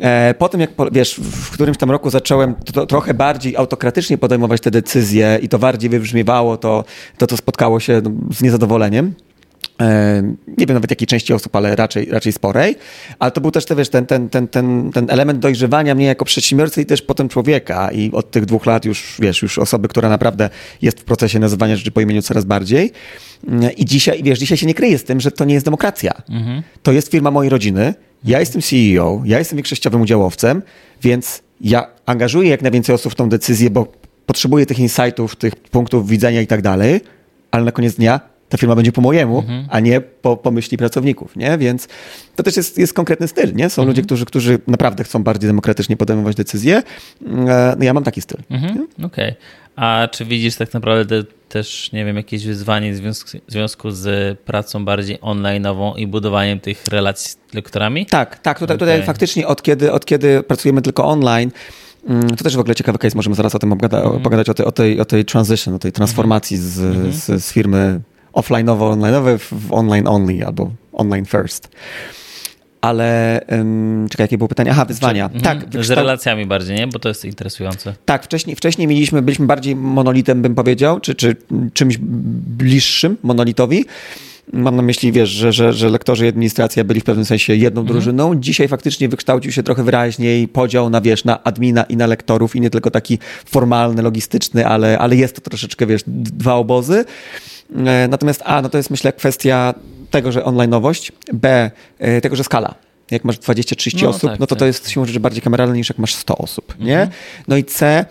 E, Potem, jak wiesz, w którymś tam roku zacząłem to, trochę bardziej autokratycznie podejmować te decyzje i to bardziej wybrzmiewało, to to, to spotkało się no, z niezadowoleniem. E, nie wiem nawet jakiej części osób, ale raczej, raczej sporej. Ale to był też wiesz, ten, ten, ten, ten, ten element dojrzewania mnie jako przedsiębiorcy i też potem człowieka. I od tych dwóch lat już, wiesz, już osoby, która naprawdę jest w procesie nazywania rzeczy po imieniu coraz bardziej. I dzisiaj, wiesz, dzisiaj się nie kryje z tym, że to nie jest demokracja. Mhm. To jest firma mojej rodziny. Ja jestem CEO, ja jestem większościowym udziałowcem, więc ja angażuję jak najwięcej osób w tą decyzję, bo potrzebuję tych insightów, tych punktów widzenia i tak dalej, ale na koniec dnia ta firma będzie po mojemu, mhm. a nie po, po myśli pracowników, nie? Więc to też jest, jest konkretny styl, nie? Są mhm. ludzie, którzy, którzy naprawdę chcą bardziej demokratycznie podejmować decyzje. E, no ja mam taki styl. Mhm. Okej. Okay. A czy widzisz tak naprawdę też, nie wiem, jakieś wyzwanie w związku, z pracą bardziej online'ową i budowaniem tych relacji z lektorami? Tak, tak. Tutaj, okay. tutaj faktycznie od kiedy, od kiedy pracujemy tylko online, mm, to też w ogóle ciekawy case, możemy zaraz o tym obgada, mm. pogadać, o tej, o, tej, o tej transition, o tej transformacji z, mm. z, z firmy offline'owo-online'owe w online only albo online first. Ale um, czekaj, jakie było pytanie? Aha, wyzwania. Czy, mhm. tak, z relacjami bardziej, nie? Bo to jest interesujące. Tak, wcześniej, wcześniej mieliśmy, byliśmy bardziej monolitem, bym powiedział, czy, czy czymś bliższym monolitowi. Mam na myśli, wiesz, że, że, że lektorzy i administracja byli w pewnym sensie jedną mhm. drużyną. Dzisiaj faktycznie wykształcił się trochę wyraźniej podział na, wiesz, na admina i na lektorów i nie tylko taki formalny, logistyczny, ale, ale jest to troszeczkę, wiesz, dwa obozy. E, natomiast A, no to jest myślę kwestia tego, że online'owość, B, e, tego, że skala. Jak masz 20-30 no, osób, tak, no to tak. to jest siłą rzeczy bardziej kameralne niż jak masz 100 osób, nie? Mhm. No i C,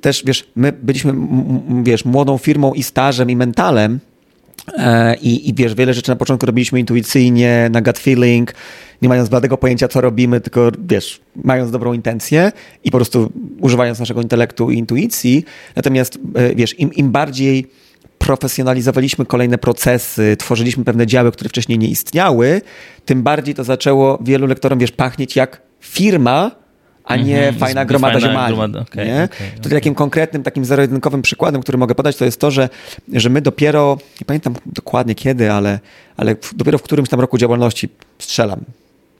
też wiesz, my byliśmy, wiesz, młodą firmą i stażem i mentalem, e, i, I wiesz, wiele rzeczy na początku robiliśmy intuicyjnie, na gut feeling, nie mając bladego pojęcia, co robimy, tylko wiesz, mając dobrą intencję i po prostu używając naszego intelektu i intuicji. Natomiast wiesz, im, im bardziej profesjonalizowaliśmy kolejne procesy, tworzyliśmy pewne działy, które wcześniej nie istniały, tym bardziej to zaczęło wielu lektorom, wiesz, pachnieć jak firma, a nie mm -hmm, fajna gromada ziemali. Okay? Okay, okay. takim konkretnym, takim zero-jedynkowym przykładem, który mogę podać, to jest to, że, że my dopiero, nie pamiętam dokładnie kiedy, ale, ale dopiero w którymś tam roku działalności, strzelam,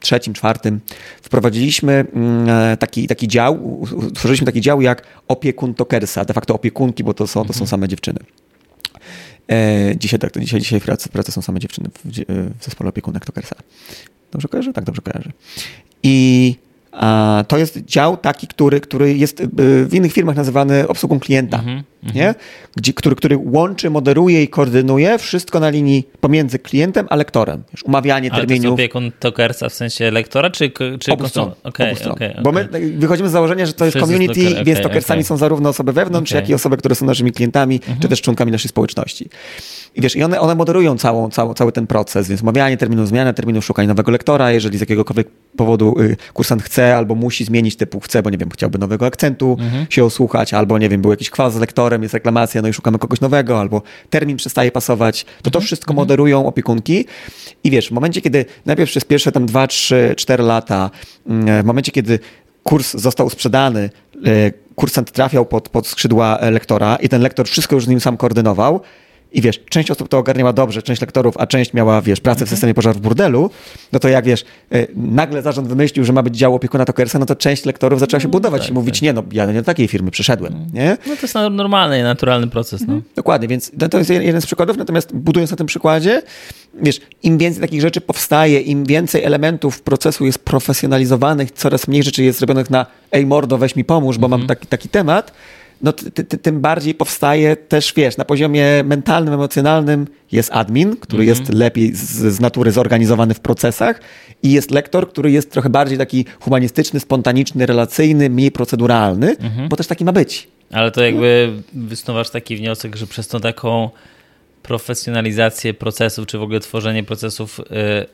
trzecim, czwartym, wprowadziliśmy mm, e, taki, taki dział, utworzyliśmy taki dział jak opiekun Tokersa, de facto opiekunki, bo to są, to są mhm. same dziewczyny. E, dzisiaj tak, to dzisiaj, dzisiaj w pracy, w pracy są same dziewczyny w, w zespole opiekunek Tokersa. Dobrze kojarzę? Tak, dobrze kojarzę. I to jest dział taki, który, który jest y, w innych firmach nazywany obsługą klienta, mm -hmm, nie? Gdzie, który, który łączy, moderuje i koordynuje wszystko na linii pomiędzy klientem a lektorem. Wiesz, umawianie Ale terminów. To jest opiekun tokersa w sensie lektora, czy, czy obu stron, okay, obu okay, okay, Bo my wychodzimy z założenia, że to jest Wszyscy community, jest więc tokersami są zarówno osoby wewnątrz, jak i osoby, które są naszymi klientami, -hmm. czy mhm. też członkami naszej społeczności. I wiesz, i one, one moderują całą, całą, cały ten proces, więc umawianie terminu, zmiana terminu, szukanie nowego lektora, jeżeli z jakiegokolwiek powodu y, kursant chce albo musi zmienić typu chce, bo nie wiem, chciałby nowego akcentu mhm. się osłuchać, albo nie wiem, był jakiś kwas z lektorem, jest reklamacja, no i szukamy kogoś nowego, albo termin przestaje pasować, to mhm. to wszystko mhm. moderują opiekunki i wiesz, w momencie, kiedy najpierw przez pierwsze tam 2, 3, 4 lata, mm, w momencie, kiedy kurs został sprzedany, y, kursant trafiał pod, pod skrzydła lektora i ten lektor wszystko już z nim sam koordynował, i wiesz, część osób to ogarniała dobrze, część lektorów, a część miała, wiesz, pracę w mhm. systemie pożar w burdelu, no to jak, wiesz, e, nagle zarząd wymyślił, że ma być dział opiekuna Tokersa, no to część lektorów zaczęła się no budować tak, i mówić, tak. nie, no ja nie do takiej firmy przyszedłem, mm. nie? No to jest normalny i naturalny proces, no. Mhm. Dokładnie, więc to jest jeden z przykładów, natomiast budując na tym przykładzie, wiesz, im więcej takich rzeczy powstaje, im więcej elementów procesu jest profesjonalizowanych, coraz mniej rzeczy jest zrobionych na ej mordo, weź mi pomóż, bo mm. mam mhm. taki, taki temat, no ty, ty, tym bardziej powstaje też, wiesz, na poziomie mentalnym, emocjonalnym jest admin, który mm -hmm. jest lepiej z, z, natury zorganizowany w procesach i jest lektor, który jest trochę bardziej taki humanistyczny, spontaniczny, relacyjny, mniej proceduralny, mm -hmm. bo też taki ma być. Ale to jakby wysuwasz taki wniosek, że przez tą taką profesjonalizację procesów, czy w ogóle tworzenie procesów, yy,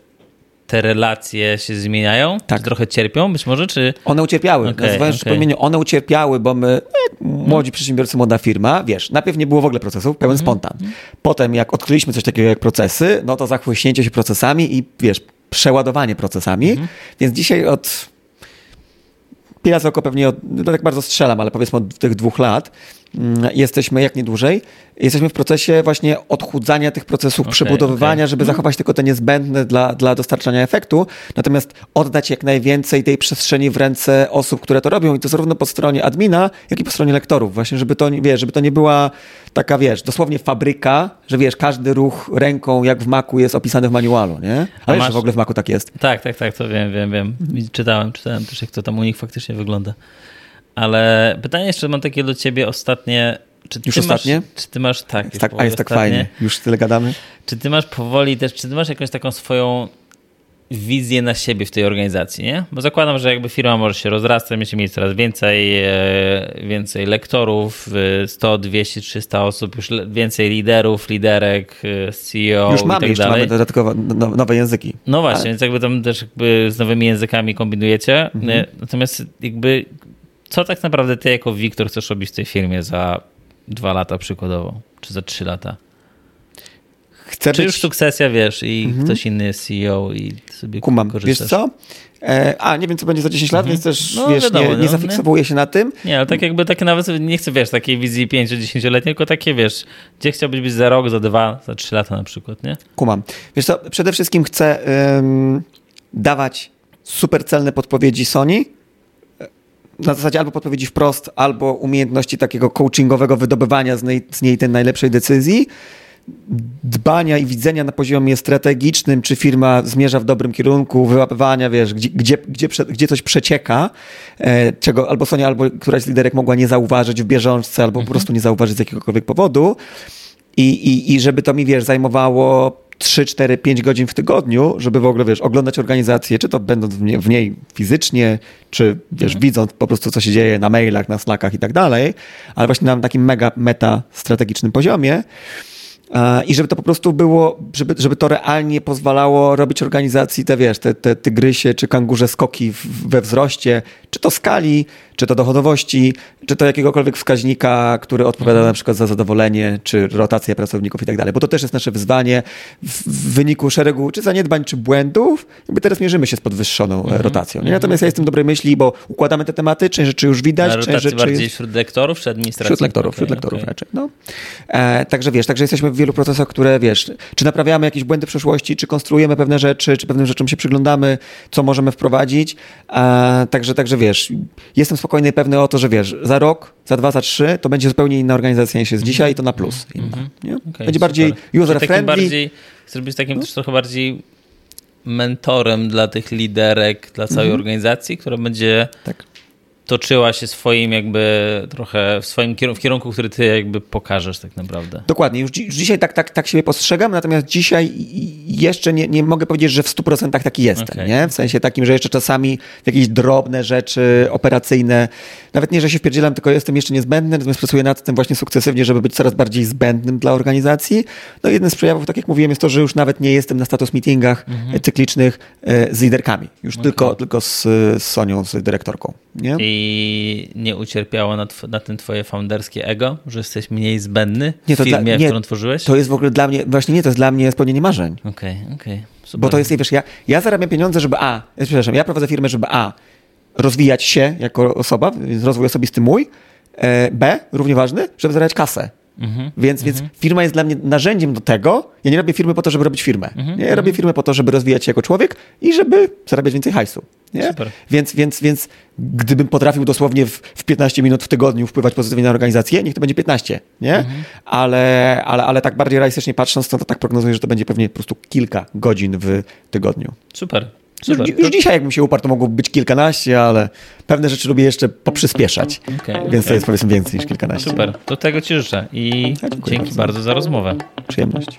te relacje się zmieniają? Tak. Czy trochę cierpią być może, czy... One ucierpiały. Okay, po imieniu, one ucierpiały, bo my, jak młodzi przedsiębiorcy, młoda firma, wiesz, najpierw nie było w ogóle procesów, pełen Mhm. spontan. Potem jak odkryliśmy coś takiego jak procesy, no to zachłyśnięcie się procesami i wiesz, przeładowanie procesami. Mhm. Więc dzisiaj od Pila oko pewnie, od, no tak bardzo strzelam, ale powiedzmy od tych dwóch lat mm, jesteśmy, jak nie dłużej, jesteśmy w procesie właśnie odchudzania tych procesów, Okej, przebudowywania, okej. żeby zachować tylko te niezbędne dla, dla dostarczania efektu, natomiast oddać jak najwięcej tej przestrzeni w ręce osób, które to robią i to zarówno po stronie admina, jak i po stronie lektorów. Właśnie, żeby to, nie- wiesz, żeby to nie była taka, wiesz, dosłownie fabryka, że wiesz, każdy ruch ręką, jak w Macu jest opisany w manualu, nie? Ale masz- że w ogóle w Macu tak jest. Tak, tak, tak, to wiem, wiem, wiem. Czytałem, czytałem też, jak to tam u nich faktycznie wygląda. Ale pytanie jeszcze mam takie do ciebie ostatnie. Czy ty Już ostatnie? Masz, czy ty masz, tak, Jest tak a jest tak ostatnie. fajnie. Już tyle gadamy. Czy ty masz powoli też, czy ty masz jakąś taką swoją wizję na siebie w tej organizacji, nie? Bo zakładam, że jakby firma może się rozrastać, będziecie mieć coraz więcej, e, więcej lektorów, e, 100, 200, 300 osób, już więcej liderów, liderek, e, CEO Już i mamy, tak jeszcze dalej. mamy dodatkowo no- nowe języki. No właśnie, więc jakby tam też jakby z nowymi językami kombinujecie. Mhm. Natomiast jakby co tak naprawdę ty jako Wiktor chcesz robić w tej firmie za dwa lata przykładowo, czy za trzy lata? Chcę Czy być... już sukcesja, wiesz, i ktoś inny jest CEO i sobie Kumam. Wiesz korzystasz? co? E, a, nie wiem, co będzie za 10 lat, więc też, No, wiesz, wiadomo, nie, nie no, zafiksowuję się na tym. Nie, ale tak jakby takie nawet nie chcę, wiesz, takiej wizji 5-10-letniej, tylko takie, wiesz, gdzie chciałbyś być za rok, za dwa, za trzy lata na przykład, nie? Kumam. Wiesz co, przede wszystkim chcę ym, dawać super celne podpowiedzi Sony, na zasadzie albo podpowiedzi wprost, albo umiejętności takiego coachingowego wydobywania z niej, z niej tej najlepszej decyzji, dbania i widzenia na poziomie strategicznym, czy firma zmierza w dobrym kierunku, wyłapywania, wiesz, gdzie, gdzie, gdzie, gdzie coś przecieka, e, czego albo Sonia, albo któraś z liderek mogła nie zauważyć w bieżączce, albo po prostu nie zauważyć z jakiegokolwiek powodu. I, i, I żeby to mi, wiesz, zajmowało 3, 4, 5 godzin w tygodniu, żeby w ogóle, wiesz, oglądać organizację, czy to będąc w niej, w niej fizycznie, czy, wiesz, widząc po prostu, co się dzieje na mailach, na slackach i tak dalej, ale właśnie na takim mega meta strategicznym poziomie. I żeby to po prostu było, żeby, żeby to realnie pozwalało robić organizacji te, wiesz, te, te tygrysie czy kangurze skoki we wzroście, czy to skali, czy to dochodowości, czy to jakiegokolwiek wskaźnika, który odpowiada na przykład za zadowolenie, czy rotację pracowników i tak dalej. Bo to też jest nasze wyzwanie w, wyniku szeregu czy zaniedbań, czy błędów. Jakby teraz mierzymy się z podwyższoną e, rotacją. Nie? Natomiast ja jestem dobrej myśli, bo układamy te tematy, część rzeczy już widać, A część rzeczy bardziej jest... wśród lektorów czy administracji? Wśród lektorów, wśród Okej, lektorów okej. raczej. No. E, także wiesz, także jesteśmy w wielu procesach, które wiesz, czy naprawiamy jakieś błędy przeszłości, czy konstruujemy pewne rzeczy, czy pewnym rzeczom się przyglądamy, co możemy wprowadzić. E, także, także wiesz, jestem spokojny i pewny o to, że wiesz, za rok, za dwa, za trzy, to będzie zupełnie inna organizacja niż jest dzisiaj i to na plus. Inna, nie? Okej, będzie super. bardziej Czyli user takim friendly. Bardziej, chcesz być takim też trochę bardziej mentorem dla tych liderek, dla całej organizacji, która będzie Tak. Toczyła się swoim jakby trochę w swoim kierunku, w kierunku, który ty jakby pokażesz tak naprawdę. Dokładnie, już, dzi- już dzisiaj tak, tak, tak siebie postrzegam, natomiast dzisiaj jeszcze nie, nie mogę powiedzieć, że w 100% taki jestem, Okej. nie? W sensie takim, że jeszcze czasami jakieś drobne rzeczy operacyjne, nawet nie, że się wpierdzielam, tylko jestem jeszcze niezbędny, natomiast pracuję nad tym właśnie sukcesywnie, żeby być coraz bardziej zbędnym dla organizacji. No jednym z przejawów, tak jak mówiłem, jest to, że już nawet nie jestem na status meetingach e, cyklicznych e, z liderkami, już tylko, tylko z, z Sonią, z dyrektorką, nie? I nie ucierpiało na, na tym twoje founderskie ego, że jesteś mniej zbędny w Nie, dla- firmie, nie, którą tworzyłeś? To jest w ogóle dla mnie, właśnie nie, to jest dla mnie spełnienie marzeń. Okej, okej. super. Bo to jest, wiesz, ja, ja zarabiam pieniądze, żeby A, przepraszam, ja prowadzę firmę, żeby A, rozwijać się jako osoba, rozwój osobisty mój, e, B, równie ważny, żeby zarabiać kasę. Mhm. Więc, więc firma jest dla mnie narzędziem do tego. Ja nie robię firmy po to, żeby robić firmę. Mhm. Nie, ja robię firmę po to, żeby rozwijać się jako człowiek i żeby zarabiać więcej hajsu. Nie? Super. Więc, więc, więc gdybym potrafił dosłownie w, w 15 minut w tygodniu wpływać pozytywnie na organizację, niech to będzie 15, nie? Mhm. Ale, ale, ale tak bardziej realistycznie patrząc, to, to tak prognozuję, że to będzie pewnie po prostu kilka godzin w tygodniu. Super, Już, super. już dzisiaj, jakbym się uparł, to mogło być kilkanaście, ale pewne rzeczy lubię jeszcze poprzyspieszać. Okej, Więc okej. to jest powiedzmy więcej niż kilkanaście. Super, do tego ci życzę i Ja dzięki bardzo. bardzo za rozmowę. Przyjemność.